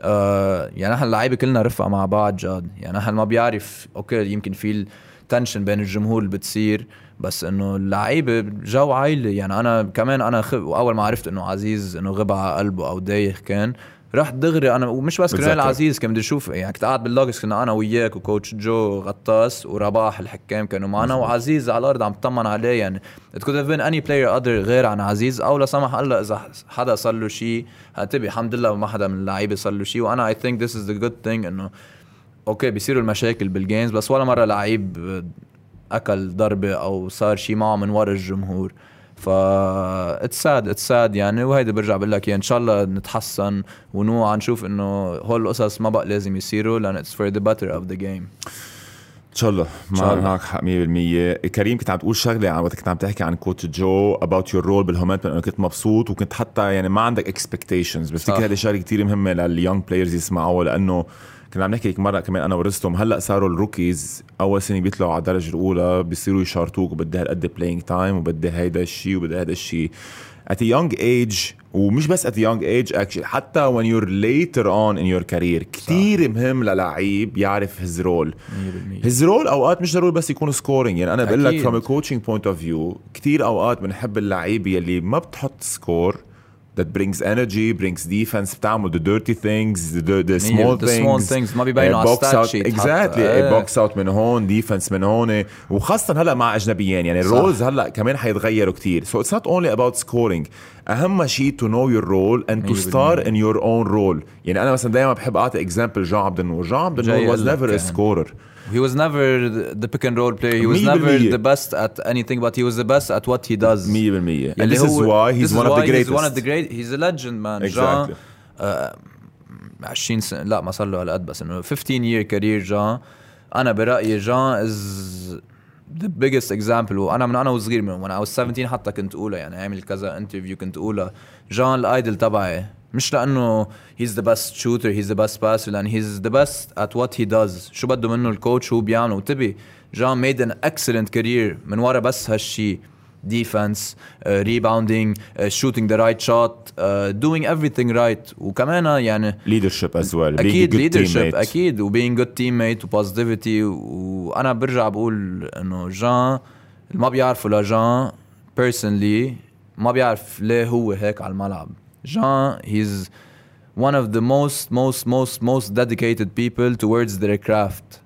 آه يعني نحن اللعيبة كلنا رفقة مع بعض جاد يعني نحن ما بيعرف أوكي يمكن في ال tension بين الجمهور اللي بتصير بس إنه اللعيبة جو عائله يعني أنا كمان أنا خ... اول ما عرفت إنه عزيز إنه غبى على قلبه أو دايخ كان رحت دغري أنا ومش بس بتذكر. عزيز كان بدي أشوف يعني كنت قاعد باللوج كنا أنا وياك و coach جو غطاس ورباح الحكام كانوا معنا وعزيز على الأرض عم طمن عليه. يعني it could have been any player other غير عن عزيز أو لا سمح الله إذا حدا صار له شيء انتبه الحمد لله ما حدا من اللعيبة صار له شيء وأنا I think this is the good thing إنه أوكي بيصيروا المشاكل بال games بس ولا مرة لعيب أكل ضربة أو صار شيء معه من ورا الجمهور. ف it's sad it's sad يعني. وهيدا برجع بقول لك يعني إن شاء الله نتحسن ونوعا نشوف إنه هول القصص ما بقى لازم يصيروا لأن it's for the better of the game إن شاء الله. معك حق 100% كريم كنت عم تقول شغلة عن وقت كنت عم تحكي عن coach جو about your role بالهومنتمن إنه كنت مبسوط وكنت حتى يعني ما عندك expectations بفتكر. هذه شغلة كثير مهمة لل young players يسمعوها لأنه كنا عم نحكي هيك مرة كمان أنا ورستم. هلأ صاروا ال rookies أول سنة بيطلعوا على الدرجة الأولى بيصيروا يشارطوك وبدي هالقد playing time وبدي هيدا الشيء وبدي هيدا الشيء at a young age ومش بس at a young age actually حتى when you're later on in your career كتير مهم للعيب يعرف role. 100% his role أوقات مش ضروري بس يكون scoring يعني أنا بقول لك. from coaching point of view كثير أوقات بنحب اللعيبه يلي ما بتحط score that brings energy brings defense بتعمل the dirty things the, the small the things small things ما بيبينوا على box الستات out شيت exactly حتى. box out من هون defense من هون وخاصة هلا مع اجنبيين يعني الرولز هلا كمان حيتغيروا كتير so it's not only about scoring اهم شيء to know your role and to star in your own role يعني انا مثلا دائما بحب اعطي example جون عبد النور جون عبد جاي النور was أقول never لك a يعني. scorer He was never the the pick and roll player. He was مية never بالمية. the best at anything, but he was the best at what he does. 100% and اللي this is هو- why he's this is one of the why greatest He's one of the great. He's a legend, man. Exactly. جان آه، 20 سنة لا ما صار له هالقد بس انه 15 year career جان انا برأيي جان is the biggest example وانا من انا وصغير من وانا I was 17 حتى كنت اقولها يعني عامل كذا انترفيو كنت اقولها جان الايدل تبعي مش لأنه he's the best shooter he's the best passer لأن he's the best at what he does شو بده منه الكوتش هو بيعمله. انتبه جان made an excellent career من ورا بس هالشيء defense rebounding shooting the right shot doing everything right وكمان يعني leadership as well أكيد leadership أكيد. و being good teammate و positivity وأنا برجع بقول إنه جان اللي ما بيعرفوا لجان بيرسونلي ما بيعرف ليه هو هيك على الملعب. جان هيز one of the most most most most dedicated people towards their craft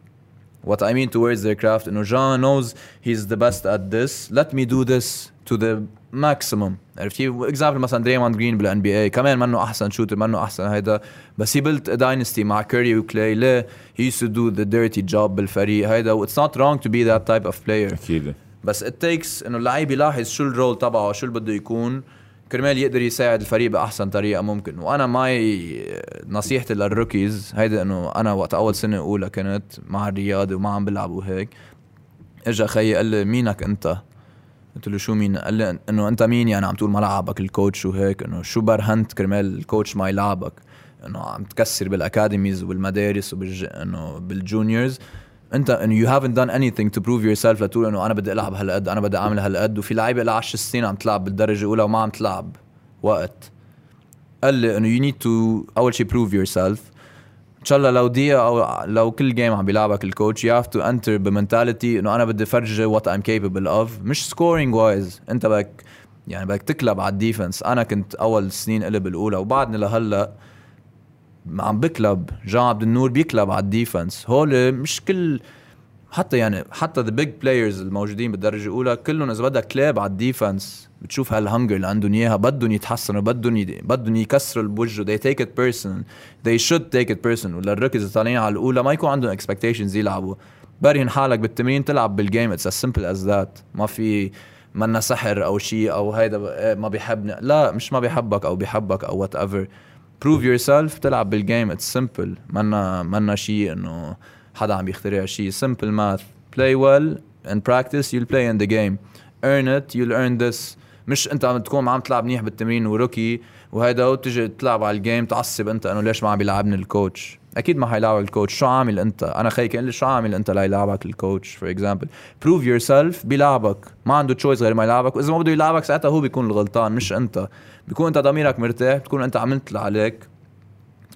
what I mean towards their craft انه جان knows he's the best at this let me do this to the maximum عرفتي اكزامبل مثلا دريموند جرين بالان بي اي كمان منه احسن شوتر منه احسن هيدا بس he built a dynasty مع كوري وكلاي ليه he used to do the dirty job بالفريق هيدا و it's not wrong to be that type of player اكيد بس it takes انه اللعيب يلاحظ شو الرول تبعه شو اللي بده يكون كرمال يقدر يساعد الفريق بأحسن طريقة ممكن. وأنا my نصيحتي لل rookies هيدا إنه أنا وقت أول سنة أولى كنت مع الرياضة وما عم بلعب وهيك اجى خيي قال لي مينك أنت؟ قلت له شو مين؟ قال لي إنه أنت مين يعني عم تقول ملعبك الكوتش وهيك؟ إنه شو برهنت كرمال الكوتش ما يلعبك؟ إنه عم تكسر بال academies وبالمدارس وبالج إنه بال juniors. انت you haven't done anything to prove yourself لتقول إنه أنا بدي ألعب هالقد أنا بدي أعمل هالقد وفي لعيبة لها 10 سنين عم تلعب بالدرجة الأولى وما عم تلعب وقت. قال لي إنه you need to أول شيء yourself إن شاء الله لو دقيقة أو لو كل game عم بيلعبك الكوتش you have to enter ب mentality إنه أنا بدي فرجي what I'm capable of مش scoring wise أنت بدك يعني بدك تكلب على ال defense. أنا كنت أول سنين اكلب بالاولى وبعدني لهلأ عم بكلب جان عبد النور بيكلب على ال defense. هول مش كل حتى يعني حتى the big players الموجودين بالدرجة الأولى كلهم إذا بدك كلاب على ال defense بتشوف هال hunger اللي عندهم إياها بدهم يتحسنوا بدهم ي... بدهم يكسروا بوجهه they take it personal. They should take it personal. ال rookies اللي طالعين على الأولى ما يكون عندهم expectations يلعبوا. برهن حالك بالتمرين تلعب بال game it's as simple as that. ما في منا سحر أو شيء أو هيدا إيه ما بيحبني لا مش ما بيحبك أو بيحبك أو whatever prove yourself تلعب بال game it's simple. منا منا شيء إنه حدا عم يخترع شيء. Simple math. Play well in practice you'll play in the game. Earn it you'll earn this. مش أنت عم تكون عم تلعب منيح بالتمرين و rookie وهيدا وتجي تلعب على ال game تعصب أنت إنه ليش ما عم بيلعبني الكوتش أكيد ما حيلعبك الكوتش شو عامل أنت؟ أنا خيي قال لي شو عامل أنت ليلعبك الكوتش for example prove yourself بيلعبك. ما عنده choice غير ما يلعبك. وإذا ما بده يلعبك ساعتها هو بيكون الغلطان مش أنت. بيكون أنت ضميرك مرتاح بتكون أنت عملت اللي عليك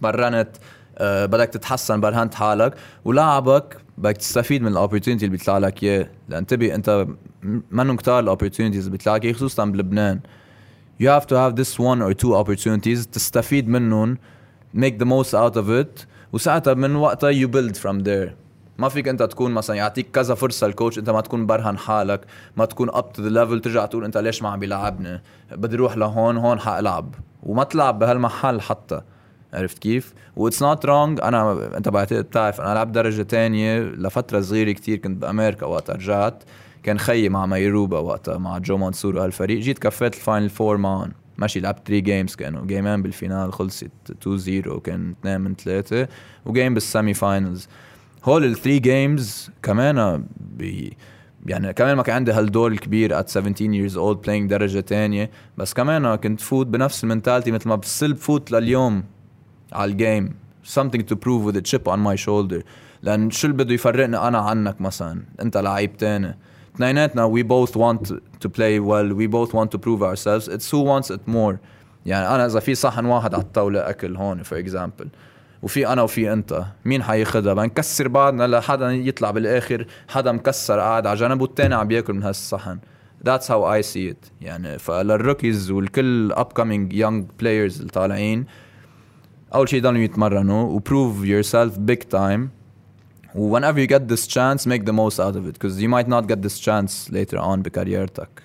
تمرنت آه، بدك تتحسن برهنت حالك. ولاعبك بدك تستفيد من ال opportunity اللي بيطلع لك إياه. لأن انتبه أنت منهم كتار ال opportunities اللي بيطلع لك إياه، خصوصا بلبنان. You have to have this one or two opportunities تستفيد منهم make the most out of it. وساعتها من وقتها you build from there. ما فيك انت تكون مثلا يعطيك كذا فرصة الكوتش انت ما تكون برهن حالك ما تكون up to the level ترجع تقول انت ليش ما عم بيلعبني؟ بدي أروح لهون هون حألعب. وما تلعب بهالمحل حتى. عرفت كيف؟ و it's not wrong أنا أنت بعتقد بتعرف أنا لعبت درجة تانية لفترة صغيرة كتير كنت بأمريكا وقت رجعت. كان خيي مع ميروبا وقتها مع جو منصور وهالفريق. جيت كفيت ال final four معهم. ماشي لعبت 3 games كانوا جيمين بال final خلصت 2-0 وكان 2 من 3 وجيم بال semi finals هول ال three games كمان بي يعني كمان ما كان عندي هالدور الكبير at 17 years old playing درجة تانية بس كمان كنت فوت بنفس ال mentality مثل ما بصير بفوت لليوم على ال game something to prove with a chip on my shoulder. لأن شو اللي بده يفرقني أنا عنك مثلا؟ أنت لعيب تاني. اثنيناتنا we both want to play well. We both want to prove ourselves. It's who wants it more. يعني أنا إذا في صحن واحد على الطاولة أكل هون for example. وفي أنا وفي أنت. مين حياخدها؟ بنكسر بعضنا لحدا يطلع بالآخر حدا مكسر قاعد على جنب والتاني عم بياكل من هالصحن. That's how I see it. يعني فللروكيز والكل upcoming young players اللي طالعين أول شيء ضلوا يتمرنوا و prove yourself big time. Whenever you get this chance make the most out of it because you might not get this chance later on بكاريرتك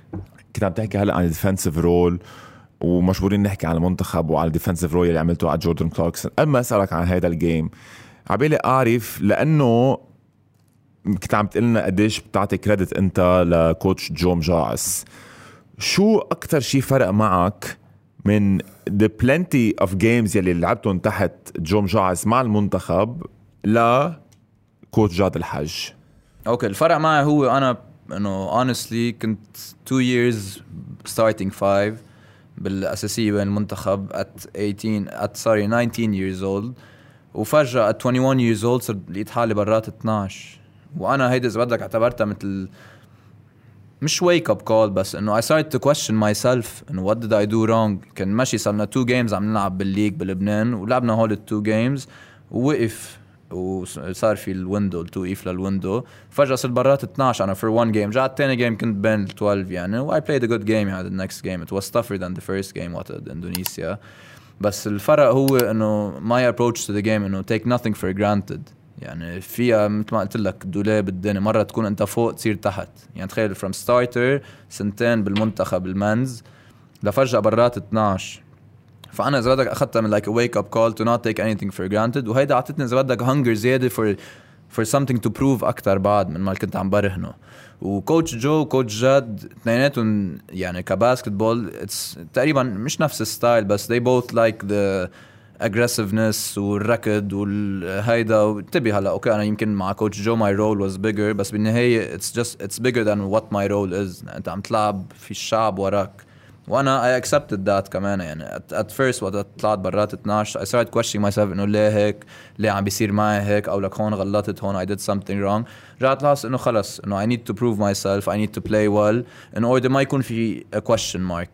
كنت عم تحكي هلا عن ال defensive role ومجبورين نحكي عن المنتخب وعلى ال defensive role اللي عملته على جوردن كلاركسون قبل ما أسألك عن هذا ال game عبالي أعرف لأنه كنت عم تقلنا قديش بتعطي credit أنت لكوتش جو مجاعس شو أكثر شيء فرق معك من the plenty of games يلي لعبتهم تحت جو مجاعس مع المنتخب ل كوتش جاد الحج أوكي الفرق معي هو أنا إنه honestly كنت 2 years starting 5 بالأساسية بين المنتخب at 18 at sorry 19 years old. وفجأة at 21 years old صرت لقيت حالي برات 12 وأنا هيدي إذا بدك اعتبرتها مثل مش wake up call بس إنه I started to question myself إنه what did I do wrong. كان ماشي صرنا 2 games عم نلعب بال league بلبنان ولعبنا هول ال two games ووقف. وصار في ال window التوقيف لل window. فجأة صرت برات 12 أنا for one game. رجعت ثاني game كنت بين ال 12 يعني. و I played a good game يعني the next game. It was tougher than the first game. with اندونيسيا بس الفرق هو إنه my approach to the game إنه take nothing for granted. يعني فيها مثل ما قلت لك دولاب الدنيا مرة تكون أنت فوق تصير تحت. يعني تخيل from starter سنتين بالمنتخب ال men's. لفجأة برات 12 فأنا إذا بدك أخذتها من like wake up call to not take any for granted وهيدا اعطتني إذا بدك hunger زيادة for for something to prove أكثر بعد من ما كنت عم برهنه. وكوتش جو وكوتش جاد اثنيناتهم يعني ك basketball it's تقريبا مش نفس ال style بس they both like the aggressiveness والركض والهيدا انتبه هلا أوكي أنا يمكن مع كوتش جو my role was bigger بس بالنهاية it's just it's bigger than what my role is أنت عم تلعب في الشعب وراك. وأنا I accepted that كمان يعني. at first وقت طلعت برات ال 12 I start questioning myself إنه ليه هيك؟ ليه عم بيصير معي هيك؟ أو لك هون غلطت هون I did something wrong رجعت لاحظت إنه خلص إنه I need to prove myself I need to play well in order ما يكون في question mark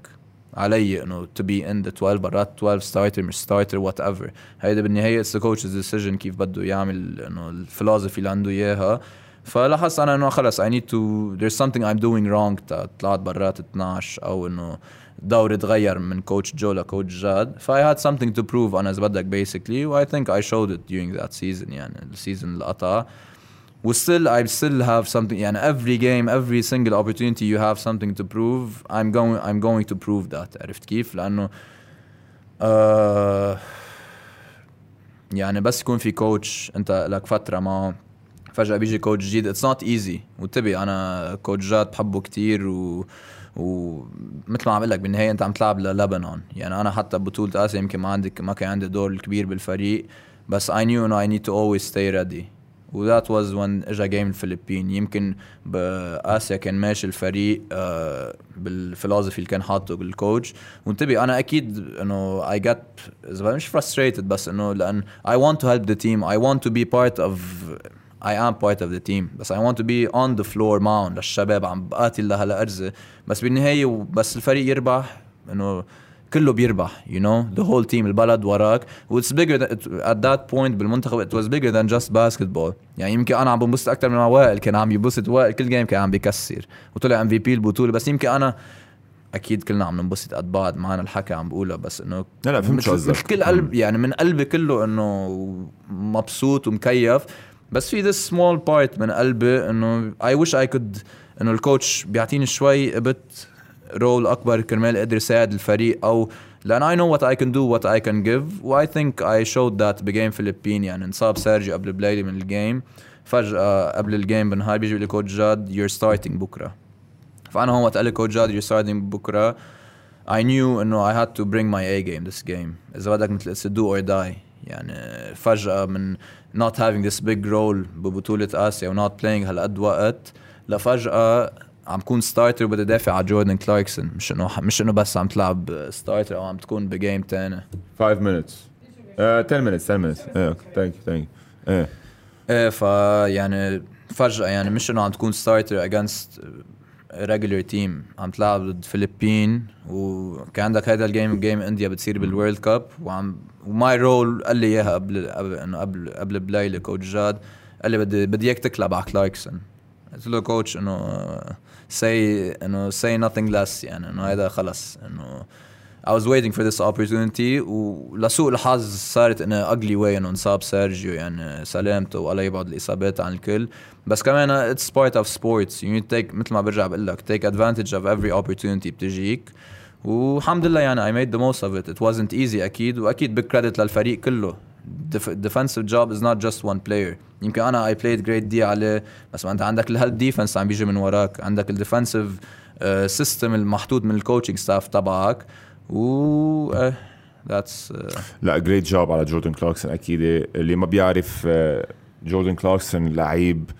علي إنه to be in the 12 برات 12 starter مش starter whatever هيدا بالنهاية it's the coach's decision كيف بده يعمل إنه ال philosophy اللي عنده إياها. فلاحظت أنا إنه خلص I need to there's something I'm doing wrong طلعت برات 12 أو إنه دوري تغير من coach جو ل coach جاد ف I had something to prove أنا اذا بدك basically و I think I showed it during that season يعني ال season اللي قطع و still I still have something يعني every game every single opportunity you have something to prove I'm going I'm going to prove that عرفت كيف لأنه uh, يعني بس يكون في coach انت لك فتره معه فجاه بيجي coach جديد it's not easy وانتبه أنا coach جاد بحبه كتير و ومثل ما عم لك بالنهاية أنت عم تلعب للبنان يعني أنا حتى ببطوله آسيا يمكن ما عندي ما كان عندي دور كبير بالفريق بس I knew إنه I need to always stay ready. و that was when اجى game الفلبين. يمكن باسيا كان ماشي الفريق uh, بال philosophy اللي كان حاطه ال coach وانتبه أنا أكيد إنه I get مش frustrated بس إنه لأن I want to help the team. I want to be part of I am part of the team بس I want to be on the floor معهم للشباب عم بقاتل لهالأرزة بس بالنهاية بس الفريق يربح إنه كله بيربح you know the whole team البلد وراك. و it's bigger than, at that point بالمنتخب it was bigger than just basketball. يعني يمكن أنا عم بنبسط أكثر من وائل كان عم ينبسط وائل كل game كان عم بيكسر وطلع MVP البطولة بس يمكن أنا أكيد كلنا عم ننبسط قد بعض معنا الحكي عم بقولها بس إنه لا لا فهمت شو قصدك. كل قلب يعني من قلبي كله إنه مبسوط ومكيف. بس في this small part من قلبي إنه I wish I could إنه ال coach بيعطيني شوي a bit role أكبر كرمال أقدر ساعد الفريق أو لأن I know what I can do what I can give و I think I showed that ب game فلبين. يعني انصاب سيرجي قبل بليلي من ال game. فجأة قبل ال game بنهار بيجي لي coach جاد you're starting بكرة. فأنا هون وقت قال لي coach جاد you're starting بكرة. I knew إنه I had to bring my A game this game. إذا بدك مثل it's a do or die. يعني فجأة من not having this big role ببطولة آسيا و not playing هالقد وقت لفجأة عم كون starter وبدي دافع على جوردن كلاركسون مش إنه مش إنه بس عم تلعب starter أو عم تكون ب game تاني. 5 minutes. Uh, 10 minutes 10 minutes. إيه thank you thank إيه إيه فيعني فجأة يعني مش إنه عم تكون starter against regular team عم تلعب ضد فلبين وكان عندك هذا ال game game انديا بتصير بال World Cup وعم و my role قال لي إياها قبل إنه قبل قبل بليلة coach جاد قال لي بدي بدي إياك تكلب على كلاركسون قلت له coach إنه see إنه see nothing less يعني إنه هذا خلص إنه I was waiting for this opportunity ولسوء الحظ صارت انه ugly way إنه انصاب سيرجيو يعني سلامته والله يبعد الإصابات عن الكل. بس كمان it's part of sports you need to take مثل ما برجع بقول لك take advantage of every opportunity بتجيك. والحمد لله يعني I made the most of it. It wasn't easy أكيد وأكيد big credit للفريق كله. Defensive job is not just one player. يمكن أنا I played great D عليه بس ما أنت عندك ال help defense عم بيجي من وراك. عندك ال defensive system المحطوط من ال coaching staff تبعك. و that's لا great job على جوردن كلاركسون أكيد. اللي ما بيعرف جوردن كلاركسون لعيب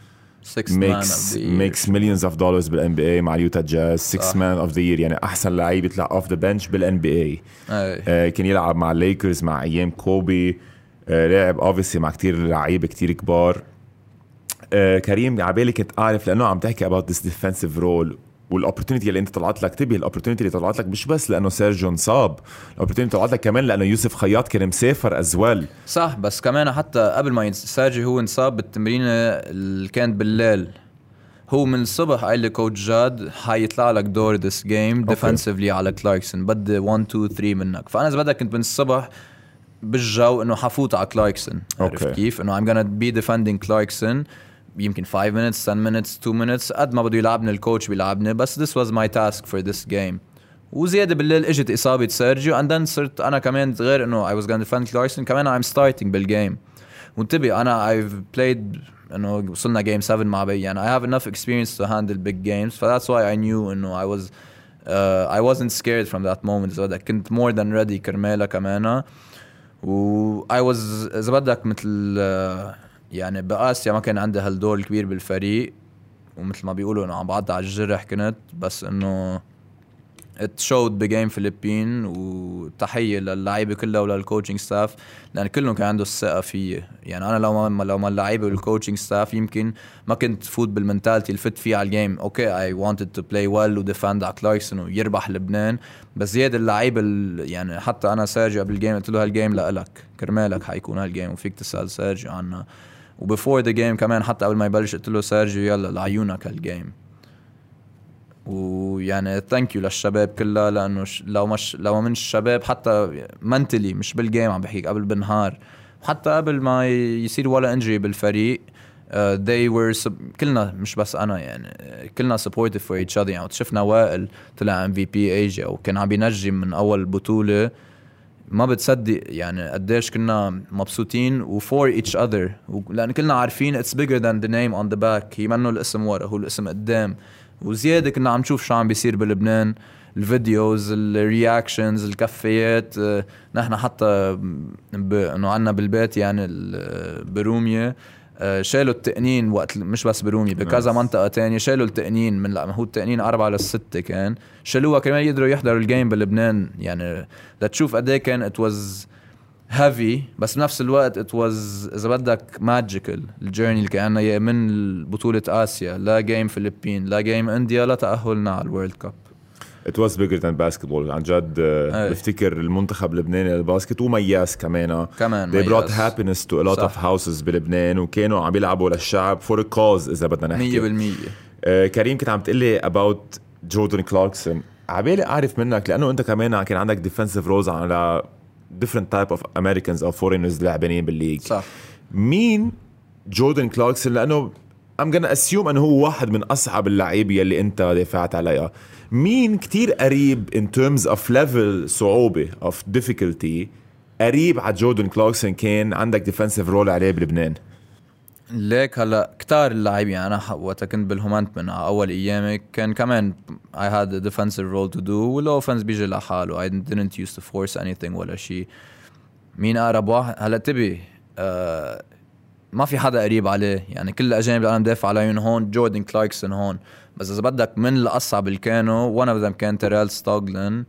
sixth man of the year makes. makes millions of dollars بال NBA مع ال Utah Jazz 6 صح. man of the year يعني أحسن لعيب يطلع off the bench بال NBA. إيه كان يلعب مع الليكرز مع أيام كوبي. آه، لعب اوبسي مع كتير لعيبة كتير كبار. آه، كريم عبالي كنت أعرف لأنه عم تحكي about this defensive role. وال opportunity اللي انت طلعت لك تبي ال opportunity اللي طلعت لك مش بس لأنه سيرجيو انصاب ال opportunity طلعت لك كمان لأنه يوسف خياط كان مسافر as well صح بس كمان حتى قبل ما ينس- سيرجي هو انصاب بالتمرينه اللي كانت بالليل. هو من الصبح قال لي coach جاد حيطلع لك دور this game defensively على كلاركسون بدي 1 2 3 منك. فأنا إذا بدك كنت من الصبح بالجو إنه حفوت على كلاركسون عرفت. كيف؟ إنه I'm gonna be defending كلاركسون يمكن 5 minutes 10 minutes 2 minutes قد ما بده يلعبني ال coach بيلعبني بس this was my task for this game. وزيادة بالليل إجت إصابة سيرجيو and then صرت أنا كمان غير إنه I was gonna defend كلاركسون كمان I am starting بال game وانتبه أنا I've played إنه وصلنا game 7 مع بي يعني I have enough experience to handle big games ف that's why I knew إنه I was I wasn't scared from that moment إذا بدك كنت more than ready كرمالها كمان و I was إذا بدك مثل uh, يعني بآسيا ما كان عندي هالدور الكبير بالفريق ومثل ما بيقولوا إنه عم بعض على الجرح كنت بس إنه it showed ب game فلبين وتحية للعيبة كلها ولل coaching staff لأن كلهم كان عنده الثقة فيي. يعني أنا لو ما لو ما اللعيبة وال coaching staff يمكن ما كنت فوت بال mentality اللي فت فيه على ال game okay I wanted to play well و defend على كلاركسون ويربح لبنان بس زيادة اللعيبة ال- يعني حتى أنا سيرجيو قبل ال game قلت له هال game لإلك كرمالك حيكون هال game وفيك تسأل سيرجيو عنها و before the game كمان حتى قبل ما يبلش قلت له سيرجيو يلا لعيونك هال game ويعني thank you للشباب كلها لأنه. لو مش لو من الشباب حتى mentally مش بال game عم بحكيك قبل بالنهار حتى قبل ما يصير ولا injury بالفريق uh, they were sub... كلنا مش بس أنا يعني كلنا supportive for each other يعني شفنا وائل طلع MVP ايجا وكان عم بينجم من أول بطولة ما بتصدق يعني قديش كنا مبسوطين و for each other لأن كلنا عارفين it's bigger than the name on the back. هي منه الاسم ورا هو الاسم قدام. وزيادة كنا عم نشوف شو عم بيصير بلبنان. ال videos ال reactions الكفيات آه، نحن حتى. إنه عنا بالبيت يعني آه، شالوا التقنين وقت مش بس برومي بكذا. منطقة تانية شالوا التقنين من هو التقنين أربعة للستة كان شالوها كمان يقدروا يحضروا ال game بلبنان يعني لتشوف قد إيه كان it was heavy بس بنفس الوقت it was إذا بدك magical ال journey اللي كان من بطولة آسيا ل game فلبين ل game India لا تأهلنا على ال World Cup It was bigger than basketball. عن جد آه،. بفتكر المنتخب اللبناني للباسكت ومياس كمان. كمان They brought happiness to a lot صح. of houses بلبنان وكانوا عم يلعبوا للشعب for a cause إذا بدنا نحكي. 100% آه، كريم كنت عم تقول لي about جوردن كلاركسون. عبالي أعرف منك لأنه أنت كمان كان عندك defensive roles على different type of Americans أو foreigners لعبانين بال league. صح. مين جوردن كلاركسون؟ لأنه I'm gonna assume إنه هو واحد من أصعب اللعيبة يلي أنت دافعت عليها. مين كتير قريب in terms of level صعوبة of difficulty قريب على جوردن كلاركسون كان عندك defensive role عليه بلبنان؟ ليك هلا كتار اللاعبين يعني. أنا وقت كنت بالهومنت من أول أيامي كان كمان had a defensive role to do وال offense بيجي لحاله. I didn't used to force anything ولا شيء مين أقرب واحد؟ هلا تبي آه ما في حدا قريب عليه. يعني كل الأجانب اللي أنا مدافع عليهم هون جوردن كلاركسون هون. بس إذا بدك من الأصعب اللي كانوا one of them كان تيريل ستوغلن.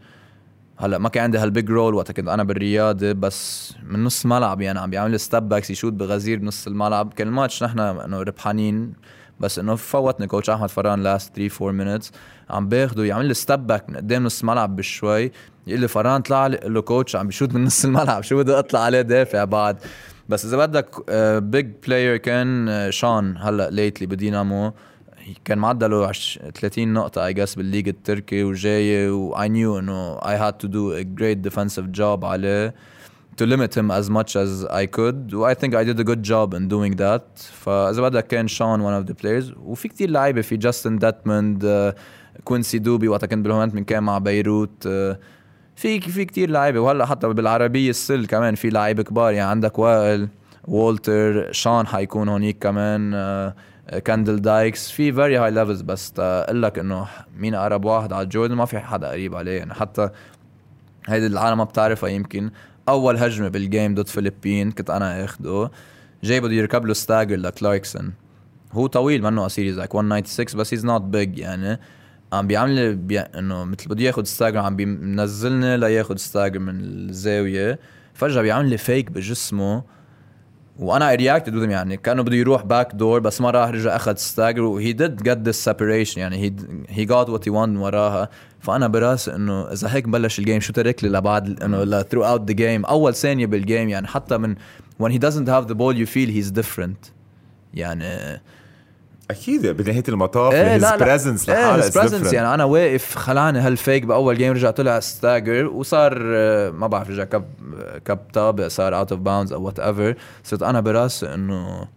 هلأ ما كان عندي هال big role وقت كنت أنا بالرياضة بس من نص ملعب يعني عم بيعمل step backs يشوت بغزير بنص الملعب. كان الماتش نحن إنه ربحانين بس إنه فوتني coach أحمد فران last 3 4 minutes عم باخده يعمل لي step back من قدام نص الملعب بشوي. يقول لي فران طلع لي له coach عم بيشوت من نص الملعب شو بدي أطلع عليه دافع بعد. بس إذا بدك big player كان آه، شان هلأ lately بدينامو. كان معدله 30 نقطة I guess بالليج التركي وجاي و I knew إنه I had to do a great defensive job عليه to limit him as much as I could. و I think I did a good job in doing that. فإذا بدك كان شون one of the players. وفي كتير لعيبة في جاستن داتموند كوينسي دوبي وقتها كنت بالهومنتمن كان مع بيروت uh, في في كتير لعيبة. وهلأ حتى بالعربية السلة كمان في لعيبة كبار. يعني عندك وائل وولتر شان حيكون هونيك كمان كاندل دايكس في very high levels بس أقول لك إنه مين أقرب واحد على جوردن ما في حدا قريب عليه. يعني حتى هيدي العالم ما بتعرفها يمكن. أول هجمة بال game ضد فلبين كنت أنا أخده. جاي بده يركب له stagger لكلاركسون هو طويل منه قصير زيك 196 بس he's not big يعني. عم بيعمل بي... إنه مثل بده ياخذ stagger عم بينزلني لياخذ stagger من الزاوية. فجأة بيعمل لي fake بجسمه. وأنا reacted with يعني كأنه بده يروح back door بس ما راح رجع أخذ stagger و he did get this separation يعني he he got what he want وراها. فأنا براسي إنه إذا هيك بلش ال game شو ترك لي لبعد؟ إنه throughout the game أول ثانية بال game يعني حتى من when he doesn't have the ball you feel he's different يعني. أكيد بنهاية المطاف إيه his presence لحالها إيه presence يعني أنا واقف خلعني هال fake بأول game رجع طلع stagger وصار آه، ما بعرف رجع كب كب طابق صار out of bounds أو whatever صرت أنا براسي إنه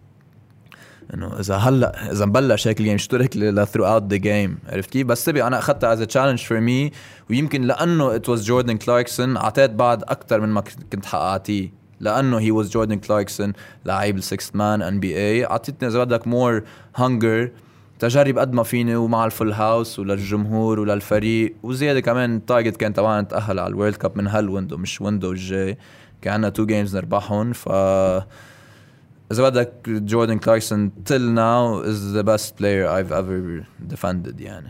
إنه إذا هلأ إذا مبلش هيك ال game شو ترك لي throughout the game عرفت كيف؟ بس تبي أنا أخذتها as challenge for me ويمكن لأنه it was جوردن كلاركسون أعطيت بعد أكثر من ما كنت حققتيه. لأنه he was جوردن كلاركسون لعيب ال sixth man NBA أعطيتني إذا بدك more hunger تجرب قد ما فيني ومع ال full house وللجمهور وللفريق. وزيادة كمان ال target كان تبعنا نتاهل على ال World Cup من هال window مش window الجاي. كان عندنا two games نربحهم. ف إذا بدك جوردن كلاركسون till now is the best player I've ever defended يعني.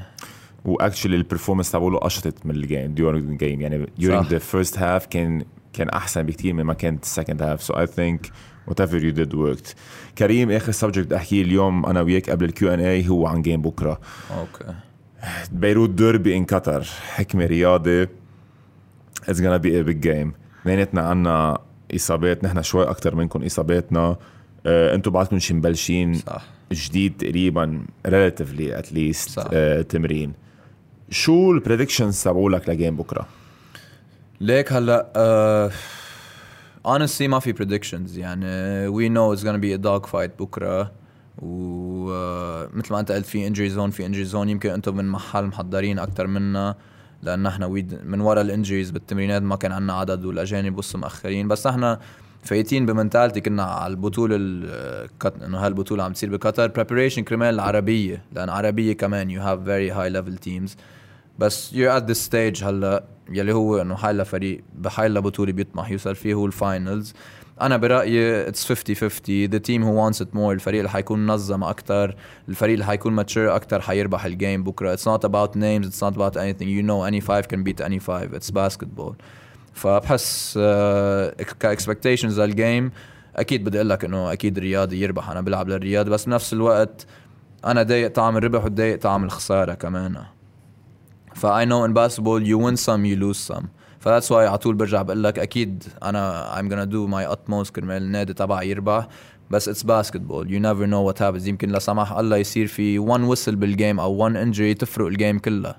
و actually ال performance تبعه قشطت من ال game during the game يعني during صح. the first half كان كان أحسن بكثير مما كانت ال second half so I think whatever you did worked كريم آخر subject بدي أحكيه اليوم أنا وياك قبل ال Q and A هو عن game بكرة. okay. بيروت derby in قطر حكمة رياضي it's gonna be a big game اثنيناتنا عنا إصابات. نحن شوي أكثر منكم إصاباتنا. آه، أنتم بعدكم شي مبلشين صح. جديد تقريبا relatively at least آه تمرين. شو ال predictions تبعولك ل game بكرة؟ ليك هلا uh, honestly ما في predictions. يعني we know it's gonna be a dog fight بكرة. و uh, مثل ما انت قلت في injuries هون في injuries هون يمكن أنتم من محل محضرين أكثر منا لأن إحنا من وراء ال injuries بالتمرينات ما كان عندنا عدد والأجانب بص مأخرين. بس إحنا فايتين ب mentality كنا على البطولة إنه هالبطولة عم تصير بقطر. preparation كرمال العربية لأن عربية كمان you have very high level teams. بس you're at this stage هلا يلي هو إنه حيلا فريق بحيلا بطوله بيطمح يوصل فيه هو ال finals أنا برأيي it's 50 50 the team who wants it more الفريق اللي حيكون منظم أكثر الفريق اللي حيكون mature أكثر حيربح ال game بكرة. it's not about names it's not about anything you know any five can beat any five it's basketball فبحس ك expectations لل game أكيد بدي أقول لك إنه أكيد الرياضي يربح. أنا بلعب للرياضي. بس بنفس الوقت أنا ضايق طعم الربح وضايق طعم الخسارة كمان. ف I know in basketball you win some you lose some ف that's why على طول برجع بقول لك أكيد أنا I'm gonna do my utmost كرمال النادي تبعي يربح. بس it's basketball you never know what happens يمكن لا سمح الله يصير في one whistle بال game أو one injury تفرق ال game كلها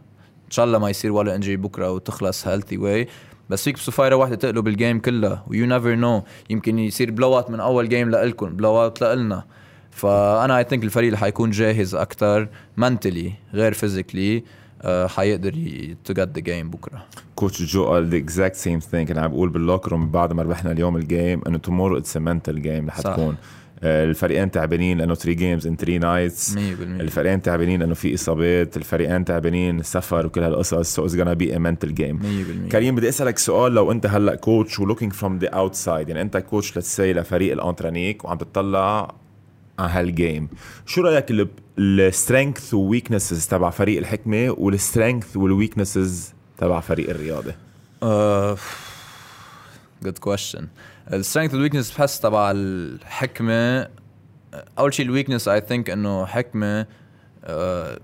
إن شاء الله ما يصير ولا injury بكرة وتخلص healthy way بس فيك بصفايرة واحدة تقلب ال game كلها و you never know يمكن يصير blowout من أول game لإلكم. blowout لإلنا. فأنا I think الفريق اللي حيكون جاهز أكثر mentally غير physically آه، حيقدر to get the game بكرة. coach جو قال the exact same thing أنا عم بقول بال locker room بعد ما ربحنا اليوم ال game إنه tomorrow it's mental game رح تكون. الفريقين تعبانين لأنه 3 games in 3 nights 100% الفريقين تعبانين لأنه في إصابات. الفريقين تعبانين سفر وكل هالقصص. so it's gonna be a mental game 100% كريم بدي أسألك سؤال. لو أنت هلأ coach و looking from the outside يعني أنت coach let's say لفريق الانترانيك وعم تطلع على هال game شو رأيك ال strength و weaknesses تبع فريق الحكمة وال strength وال weaknesses تبع فريق الرياضة. good question ال strength وال weakness بحس تبع الحكمة أول شيء ال weakness I think إنه حكمة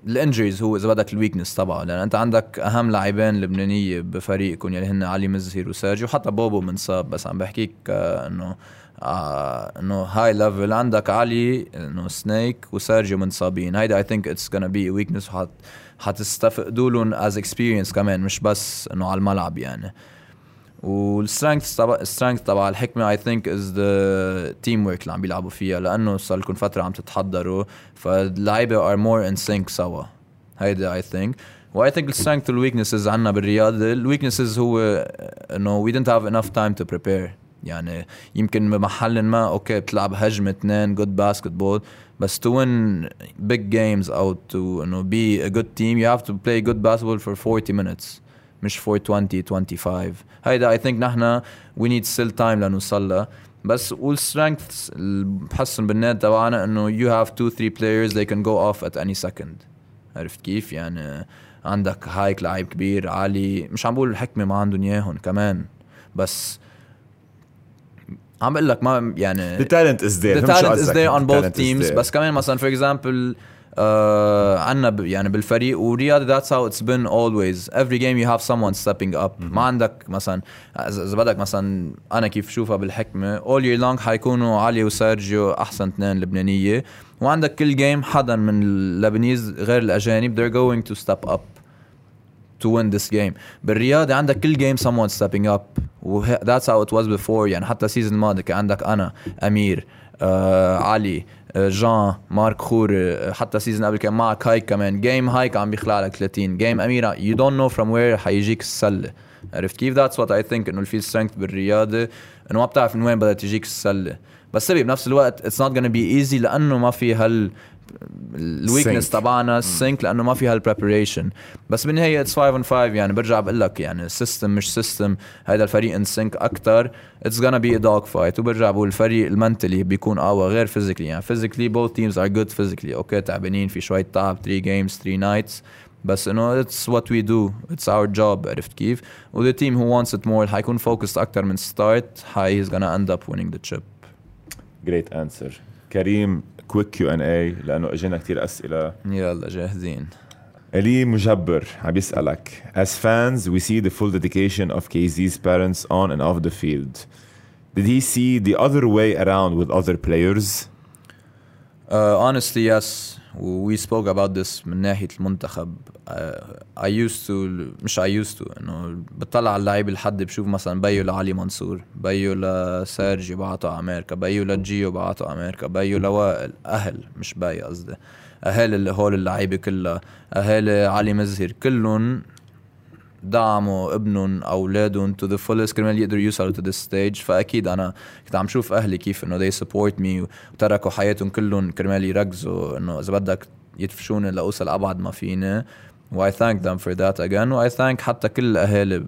ال injuries هو إذا بدك ال weakness تبعه. لأن أنت عندك أهم لاعبين لبنانية بفريقكم يلي هن علي مزهر وساجي وحتى بوبو منصاب بس عم بحكيك آه، إنه آه إنه high level عندك علي إنه سنيك وسيرجيو منصابين هيدا I think it's gonna be weakness حتستفقدوا لهم as experience كمان مش بس إنه على الملعب يعني. وال strength تبع ال strength تبع الحكمة I think is the teamwork اللي عم بيلعبوا فيها لأنه صار لكم فترة عم تتحضروا فاللعيبة are more in sync سوا. هيدا I think و I think ال strength وال weaknesses عندنا بالرياضة ال weaknesses هو إنه we didn't have enough time to prepare يعني يمكن بمحل ما okay بتلعب هجمة اثنين good basketball بس to win big games أو to إنه be a good team you have to play good basketball for 40 minutes مش for 20 25 هيدا I think نحن we need still time لنوصل لها بس وال strength بحس إنه بالنادي تبعنا إنه you have two three players they can go off at any second. عرفت كيف؟ يعني عندك هايك لعيب كبير عالي مش عم بقول الحكمة ما عندهم إياهم كمان. بس عم بقول لك ما يعني the talent is there the talent is there on both teams. بس كمان مثلا for example uh, عنا يعني بالفريق ورياض that's how it's been always. Every game you have someone stepping up. ما عندك مثلا اذا بدك مثلا أنا كيف شوفها بالحكمة all year long حيكونوا علي وسيرجيو أحسن اثنين لبنانية. وعندك كل game حدا من ال Lebanese غير الأجانب they're going to step up. To win this game. بالرياضة عندك كل game someone stepping up. that's how it was before. يعني حتى ال season الماضي كان عندك أنا أمير آه علي آه جان مارك خوري آه حتى ال season قبل كان معك هايك كمان. game هايك عم بيخلع لك 30 game أمير you don't know from where حيجيك السله عرفت كيف؟ that's what I think إنه ال real strength بالرياضة. إنه ما بتعرف من وين بدها تجيك السله بس بنفس الوقت it's not gonna be easy لأنه ما في هال ال weakness تبعنا ال sync لأنه ما في هال preparation بس بالنهاية it's 5 on 5 يعني برجع بقول لك يعني system مش system هذا الفريق in sync أكثر it's gonna be dogfight وبرجع بقول الفريق ال mentally بيكون اقوى غير physically يعني physically both teams are good physically okay تعبانين في شوية تعب 3 games 3 nights بس انه it's what we do it's our job عرفت كيف؟ و the team who wants it more حيكون focused أكثر من start هاي he's gonna end up winning the chip great answer كريم كويك كيو ان اي لانه اجينا كثير اسئله يلا جاهزين الي مجبر عم يسالك as fans we see the full dedication of KZ's parents on and off the field did he see the other way around with other players uh, honestly yes We spoke about this من ناحية المنتخب. I used to مش I used to إنه بطلع على اللعيبة لحد بشوف مثلا بيو لعلي منصور بيو لسيرجي بعتوا على أمريكا بيو لجيو بعتوا على أمريكا بيو لوائل أهل مش باي قصدي. اهالي هول اللعيبة كلها اهالي علي مزهر كلهم دعموا ابنهم أولادهم to the fullest كرمال يقدروا يوصلوا to this stage فأكيد أنا كنت عم شوف أهلي كيف إنه they support me وتركوا حياتهم كلهم كرمال يركزوا إنه إذا بدك يدفشوني لأوصل أبعد ما فيني. و I thank them for that again. و I thank حتى كل أهالي